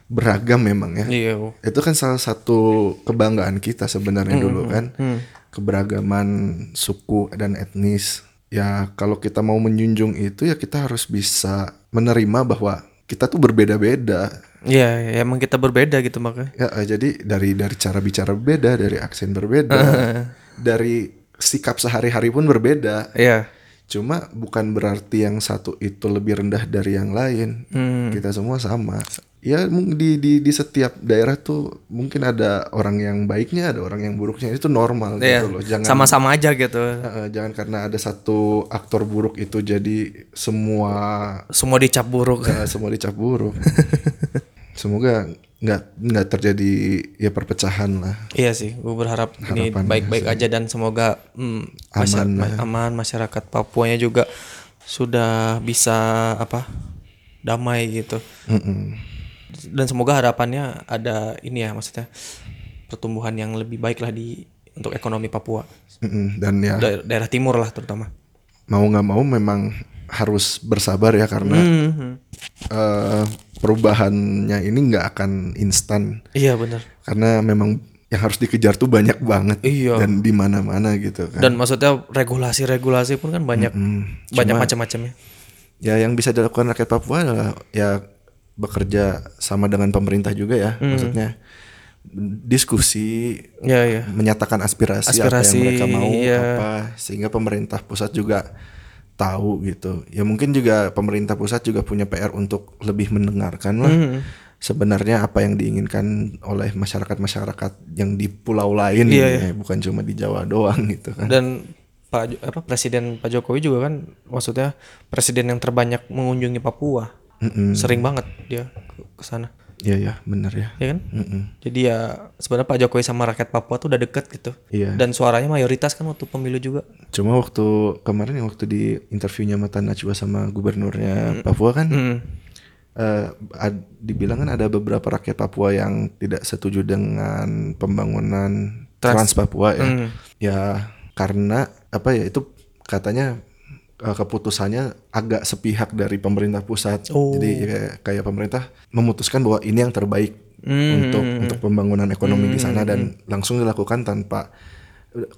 beragam memang ya. iya Itu kan salah satu kebanggaan kita sebenarnya Hmm, dulu kan. Keberagaman suku dan etnis. Ya kalau kita mau menjunjung itu ya kita harus bisa menerima bahwa kita tuh berbeda-beda. iya ya, emang kita berbeda gitu makanya Ya eh, jadi dari dari cara bicara berbeda, dari aksen berbeda, dari sikap sehari-hari pun berbeda. iya Cuma bukan berarti yang satu itu lebih rendah dari yang lain. Hmm. Kita semua sama. Ya di, di di setiap daerah tuh mungkin ada orang yang baiknya, ada orang yang buruknya. Itu normal Iya, gitu loh. Jangan sama-sama aja gitu eh, jangan karena ada satu aktor buruk itu jadi semua semua dicap buruk eh, semua dicap buruk. Semoga nggak nggak terjadi ya perpecahan lah. Iya sih, gue berharap ini baik-baik aja dan semoga mm, masya- Aman lah. ma- aman masyarakat Papuanya juga sudah bisa apa damai gitu. Mm-mm. Dan semoga harapannya ada ini ya maksudnya pertumbuhan yang lebih baik lah di untuk ekonomi Papua, Mm-mm. Dan ya Da- daerah timur lah terutama. mau nggak mau memang harus bersabar ya karena Mhm. eh, perubahannya ini nggak akan instan Iya benar. karena memang yang harus dikejar tuh banyak banget Iya. dan di mana-mana gitu kan. Dan maksudnya regulasi-regulasi pun kan banyak Mm, banyak cuma macam-macamnya. ya yang bisa dilakukan rakyat Papua adalah ya bekerja sama dengan pemerintah juga ya, Hmm. maksudnya diskusi Iya iya. menyatakan aspirasi, Aspirasi, apa yang mereka mau iya. apa sehingga pemerintah pusat juga tahu gitu. Ya mungkin juga pemerintah pusat juga punya PR untuk lebih mendengarkan lah Mhm. sebenarnya apa yang diinginkan oleh masyarakat-masyarakat yang di pulau lain Iya, ya, bukan cuma di Jawa doang gitu kan. Dan Pak apa Presiden Pak Jokowi juga kan maksudnya presiden yang terbanyak mengunjungi Papua. Mm-mm. Sering banget dia ke sana. Iya ya, benar ya. Ya kan? Mm-mm. Jadi ya sebenarnya Pak Jokowi sama rakyat Papua tuh udah deket gitu. Iya. Dan suaranya mayoritas kan waktu pemilu juga. Cuma waktu kemarin yang waktu di interviewnya Mata Najwa sama gubernurnya Papua kan Hmm. eh, ad- dibilang kan ada beberapa rakyat Papua yang tidak setuju dengan pembangunan Trans, Papua ya. Hmm. Ya karena apa ya itu katanya eh, keputusannya agak sepihak dari pemerintah pusat. Oh. Jadi ya kayak, kayak pemerintah memutuskan bahwa ini yang terbaik Hmm. untuk untuk pembangunan ekonomi di sana dan langsung dilakukan tanpa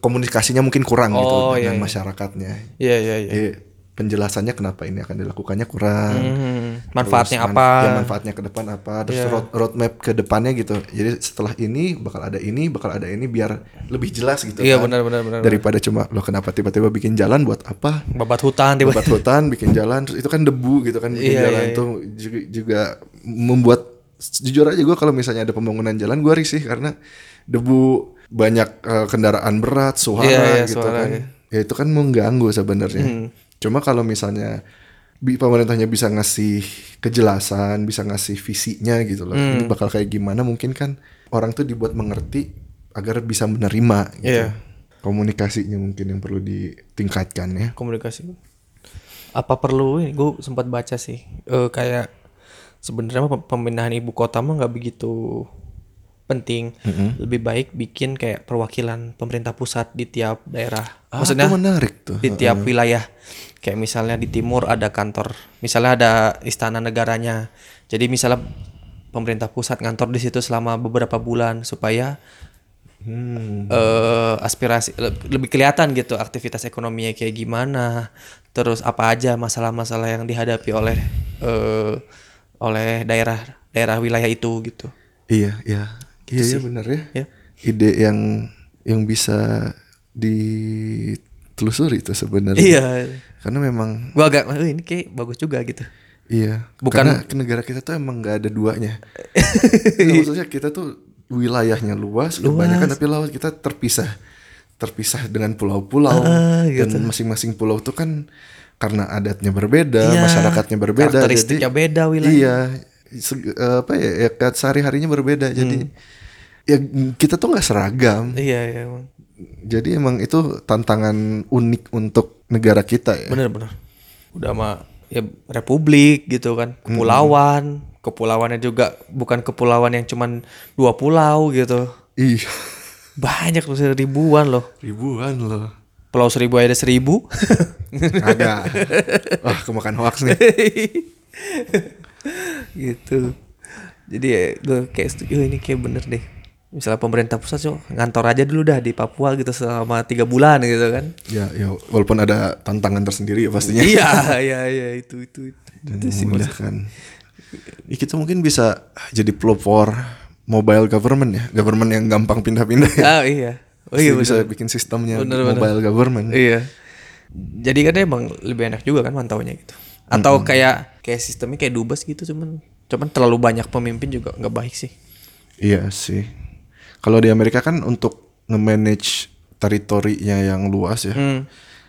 komunikasinya mungkin kurang gitu Oh, iya, dengan iya. masyarakatnya. Iya iya iya. Jadi penjelasannya kenapa ini akan dilakukannya kurang. Hmm. Manfaatnya Terus apa? ya, manfaatnya ke depan apa? Terus Iya. road, roadmap ke depannya gitu. Jadi setelah ini bakal ada ini, bakal ada ini biar lebih jelas gitu Iya kan. benar benar benar. Daripada cuma lo kenapa tiba-tiba bikin jalan buat apa? Babat hutan tiba. Buat hutan, bikin jalan, terus itu kan debu gitu kan bikin Iya, jalan iya, tuh juga, juga membuat jujur aja gue kalau misalnya ada pembangunan jalan gue risih karena debu banyak eh, kendaraan berat, suara Iya, iya, gitu suara, kan. iya. Ya itu kan mengganggu sebenarnya. Hmm. Cuma kalau misalnya pemerintahnya bisa ngasih kejelasan, bisa ngasih visinya gitu loh. Hmm. Ini bakal kayak gimana mungkin kan orang tuh dibuat mengerti agar bisa menerima gitu. Iya. Komunikasinya mungkin yang perlu ditingkatkan ya. komunikasi apa perlu gue sempat baca sih Eh, kayak sebenarnya pem- pemindahan ibu kota mah nggak begitu penting. Lebih baik bikin kayak perwakilan pemerintah pusat di tiap daerah. Ah, maksudnya itu menarik tuh. di tiap wilayah. Kayak misalnya di timur ada kantor misalnya ada istana negaranya. Jadi misalnya pemerintah pusat ngantor di situ selama beberapa bulan supaya Hmm. eh aspirasi le- lebih kelihatan gitu aktivitas ekonominya kayak gimana. Terus apa aja masalah-masalah yang dihadapi oleh eh oleh daerah daerah wilayah itu gitu. Iya, iya. Iya, iya benar ya. ya Ide yang yang bisa ditelusuri itu sebenarnya. iya Karena memang gua agak "Eh, ini kayak bagus juga gitu iya. Bukan- Karena negara kita tuh emang nggak ada duanya. Nggak, maksudnya kita tuh wilayahnya luas, kebanyakan tapi laut kita terpisah terpisah dengan pulau-pulau Ah, gitu. dan masing-masing pulau tuh kan karena adatnya berbeda, Iya, masyarakatnya berbeda, karakteristiknya jadi beda wilayah. Iya, eh, apa ya, ya kayak sehari-harinya berbeda. Jadi Hmm. Ya kita tuh nggak seragam. Iya, iya emang. Jadi emang itu tantangan unik untuk negara kita ya. Bener-bener. Udah mah ya republik gitu kan, kepulauan. Kepulauannya juga bukan kepulauan yang cuman dua pulau gitu. Iya, Banyak tuh ribuan loh. ribuan loh. Pulau Seribu ada seribu. Agak. Wah, kemakan hoax nih. gitu. Jadi ya gue kayak setuju "Oh, ini kayak bener deh. Misalnya pemerintah pusat so, ngantor aja dulu dah di Papua gitu selama tiga bulan gitu kan. Ya, ya walaupun ada tantangan tersendiri ya pastinya. iya, iya, iya itu itu. itu. Dan Itu sih memudahkan. Ya, kita mungkin bisa jadi pelopor mobile government ya, government yang gampang pindah-pindah ya. Ah iya. Oh iya bisa bener. bikin sistemnya Bener, bener. mobile government. Iya. Jadi kan emang lebih enak juga kan mantaunya gitu. Atau kayak kayak sistemnya kayak dubes gitu cuman cuman terlalu banyak pemimpin juga nggak baik sih. Iya sih. Kalau di Amerika kan untuk nge-manage teritorinya yang luas ya. Hmm.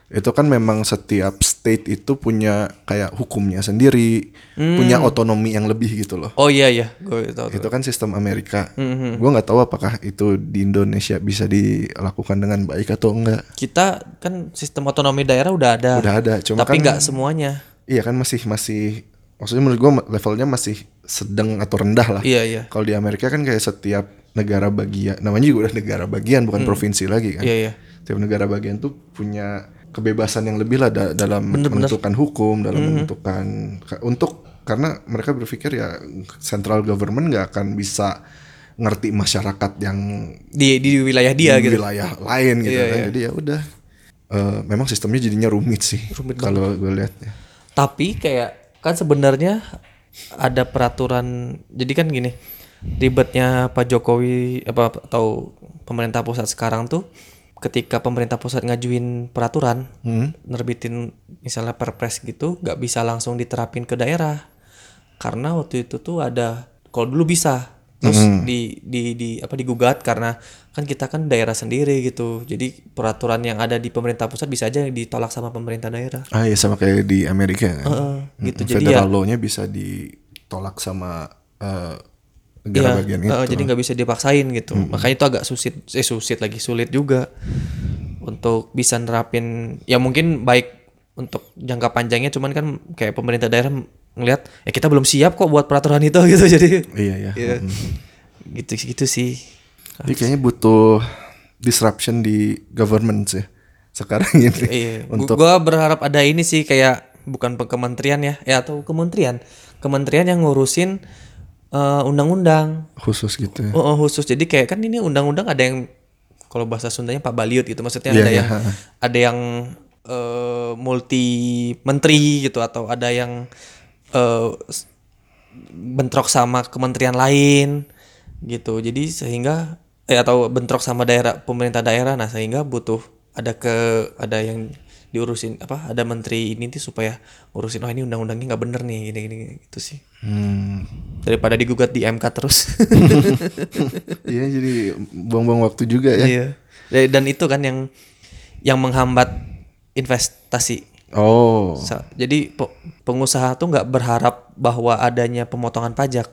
Itu kan memang setiap state itu punya kayak hukumnya sendiri, Hmm. punya otonomi yang lebih gitu loh. Oh iya iya, gue tahu. Itu kan sistem Amerika. Hmm, Gua nggak tahu apakah itu di Indonesia bisa dilakukan dengan baik atau enggak. Kita kan sistem otonomi daerah udah ada. Udah ada, cuma tapi kan- nggak semuanya. Iya kan masih masih maksudnya menurut gua levelnya masih sedang atau rendah lah. Iya iya. Kalau di Amerika kan kayak setiap negara bagian, namanya juga udah negara bagian bukan provinsi lagi kan. Iya iya. Setiap negara bagian tuh punya kebebasan yang lebih lah da- dalam menentukan hukum, dalam menentukan ka- untuk karena mereka berpikir ya central government nggak akan bisa ngerti masyarakat yang Di di wilayah dia di gitu. wilayah lain gitu Iya, kan. iya. Jadi ya udah. Eh, memang sistemnya jadinya rumit sih. Kalau gue lihat ya. Tapi kayak kan sebenarnya ada peraturan. Jadi kan gini, ribetnya Pak Jokowi apa atau pemerintah pusat sekarang tuh ketika pemerintah pusat ngajuin peraturan, nerbitin misalnya perpres gitu, nggak bisa langsung diterapin ke daerah. Karena waktu itu tuh ada kalau dulu bisa terus di di di apa digugat karena kan kita kan daerah sendiri gitu. Jadi peraturan yang ada di pemerintah pusat bisa aja ditolak sama pemerintah daerah. Ah ya sama kayak di Amerika kan. Heeh, gitu. Mm, Jadi Federal ya- law-nya bisa ditolak sama eh, negara Iya, bagian eh, itu. jadi nggak bisa dipaksain gitu. Makanya itu agak susit, eh susit lagi sulit juga untuk bisa nerapin. Ya mungkin baik untuk jangka panjangnya, cuman kan kayak pemerintah daerah ngelihat ya kita belum siap kok buat peraturan itu gitu. Jadi Iya ya. ya, gitu gitu sih. Jadi kayaknya butuh disruption di government sih sekarang ini. Iya. Untuk Gua berharap ada ini sih kayak bukan kementerian ya, ya atau kementerian, kementerian yang ngurusin eh, undang-undang. khusus gitu. ya. Oh, khusus. Jadi kayak kan ini undang-undang ada yang kalau bahasa Sundanya Pak Baliut gitu. Maksudnya Iya, ada iya, yang ada yang eh, multi menteri gitu atau ada yang s- bentrok sama kementerian lain gitu. Jadi sehingga eh atau bentrok sama daerah pemerintah daerah nah sehingga butuh ada ke ada yang diurusin apa ada menteri ini tuh supaya ngurusin oh ini undang-undangnya nggak bener nih gini gini gitu sih Hmm. daripada digugat di MK terus Iya jadi buang-buang waktu juga ya. Iya. Ya, Dan itu kan yang yang menghambat investasi. Oh. Jadi pe- pengusaha tuh nggak berharap bahwa adanya pemotongan pajak.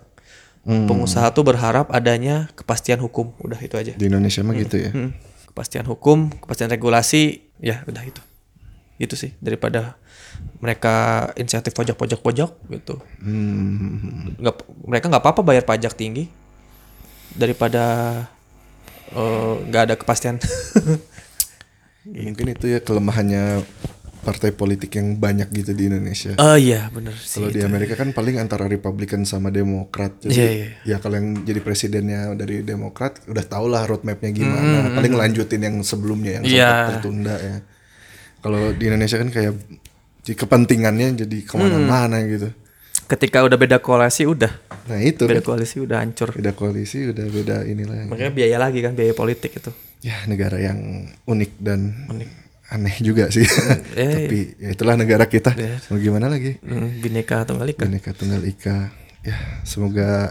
Pengusaha tuh berharap adanya kepastian hukum. Udah itu aja. Di Indonesia mah gitu ya. Hmm. Kepastian hukum, kepastian regulasi, ya udah itu. Itu sih daripada mereka inisiatif pajak-pajak-pajak gitu. Hmm. Nggak, mereka nggak apa-apa bayar pajak tinggi daripada eh, nggak ada kepastian. Mungkin itu ya kelemahannya partai politik yang banyak gitu di Indonesia. Oh iya bener sih. Kalau di Amerika kan paling antara Republikan sama Demokrat. Jadi Iya, iya. ya kalau yang jadi presidennya dari Demokrat udah tau lah roadmapnya gimana. Paling lanjutin yang sebelumnya yang Iya. sempat tertunda ya. Kalau di Indonesia kan kayak di kepentingannya jadi ke mana-mana Hmm. gitu. Ketika udah beda koalisi udah. Nah itu Beda kan. koalisi udah hancur. beda koalisi udah beda inilah. Makanya biaya lagi kan biaya politik itu. Ya negara yang unik dan aneh juga sih. Eh. Tapi ya itulah negara kita. Iya. Mau gimana lagi? Hmm, Bineka Tunggal Ika. Bineka Tunggal Ika. Ya semoga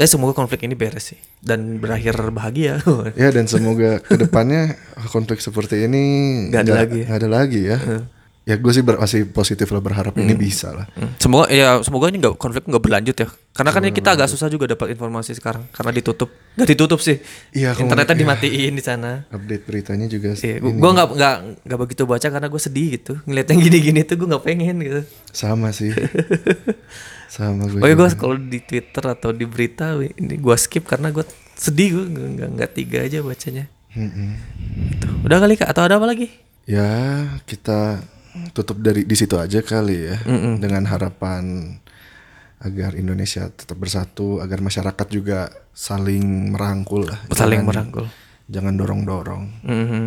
Eh semoga konflik ini beres sih dan berakhir bahagia. Ya dan semoga ke depannya konflik seperti ini Nggak ada lagi ya. nggak ada lagi ya. Ya gue sih ber- masih positif lah berharap ini bisa lah. Hmm. Semoga ya semoga ini nggak konflik nggak berlanjut ya. Karena kan kita agak susah juga dapat informasi sekarang karena ditutup. Nggak ditutup sih. Iya, Internetnya iya. dimatiin di sana. Update beritanya juga Iya, gue nggak nggak nggak begitu baca karena gue sedih gitu. Ngeliat yang gini-gini tuh gue nggak pengen gitu. sama sih. sama gue. Oh ya gue kalau di Twitter atau di berita ini gue skip karena gue sedih gue nggak nggak tiga aja bacanya. Tuh. Udah kali kak atau ada apa lagi? Ya kita tutup dari di situ aja kali ya dengan harapan agar Indonesia tetap bersatu, agar masyarakat juga saling merangkul lah. Saling Jangan- merangkul. Jangan dorong-dorong. Mhm.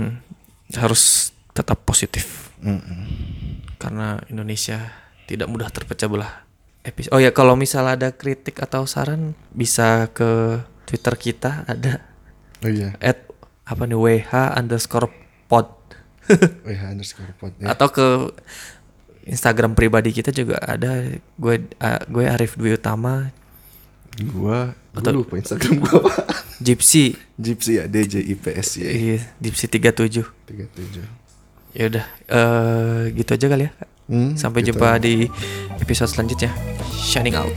Harus tetap positif Mm-mm. karena Indonesia tidak mudah terpecah belah. Epis oh ya kalau misal ada kritik atau saran bisa ke Twitter kita ada Oh iya, at apa nih WH underscore pod WH underscore pod ya. atau ke Instagram pribadi kita juga ada gue ah, gue Arif Dwi Utama Gua, gua lupa Instagram gua apa. Gypsy Gypsy ya, DJIPS ya. iya, Gypsy 37 37. ya udah eh, gitu aja kali ya Hmm, sampai kita- jumpa di episode selanjutnya. Shining out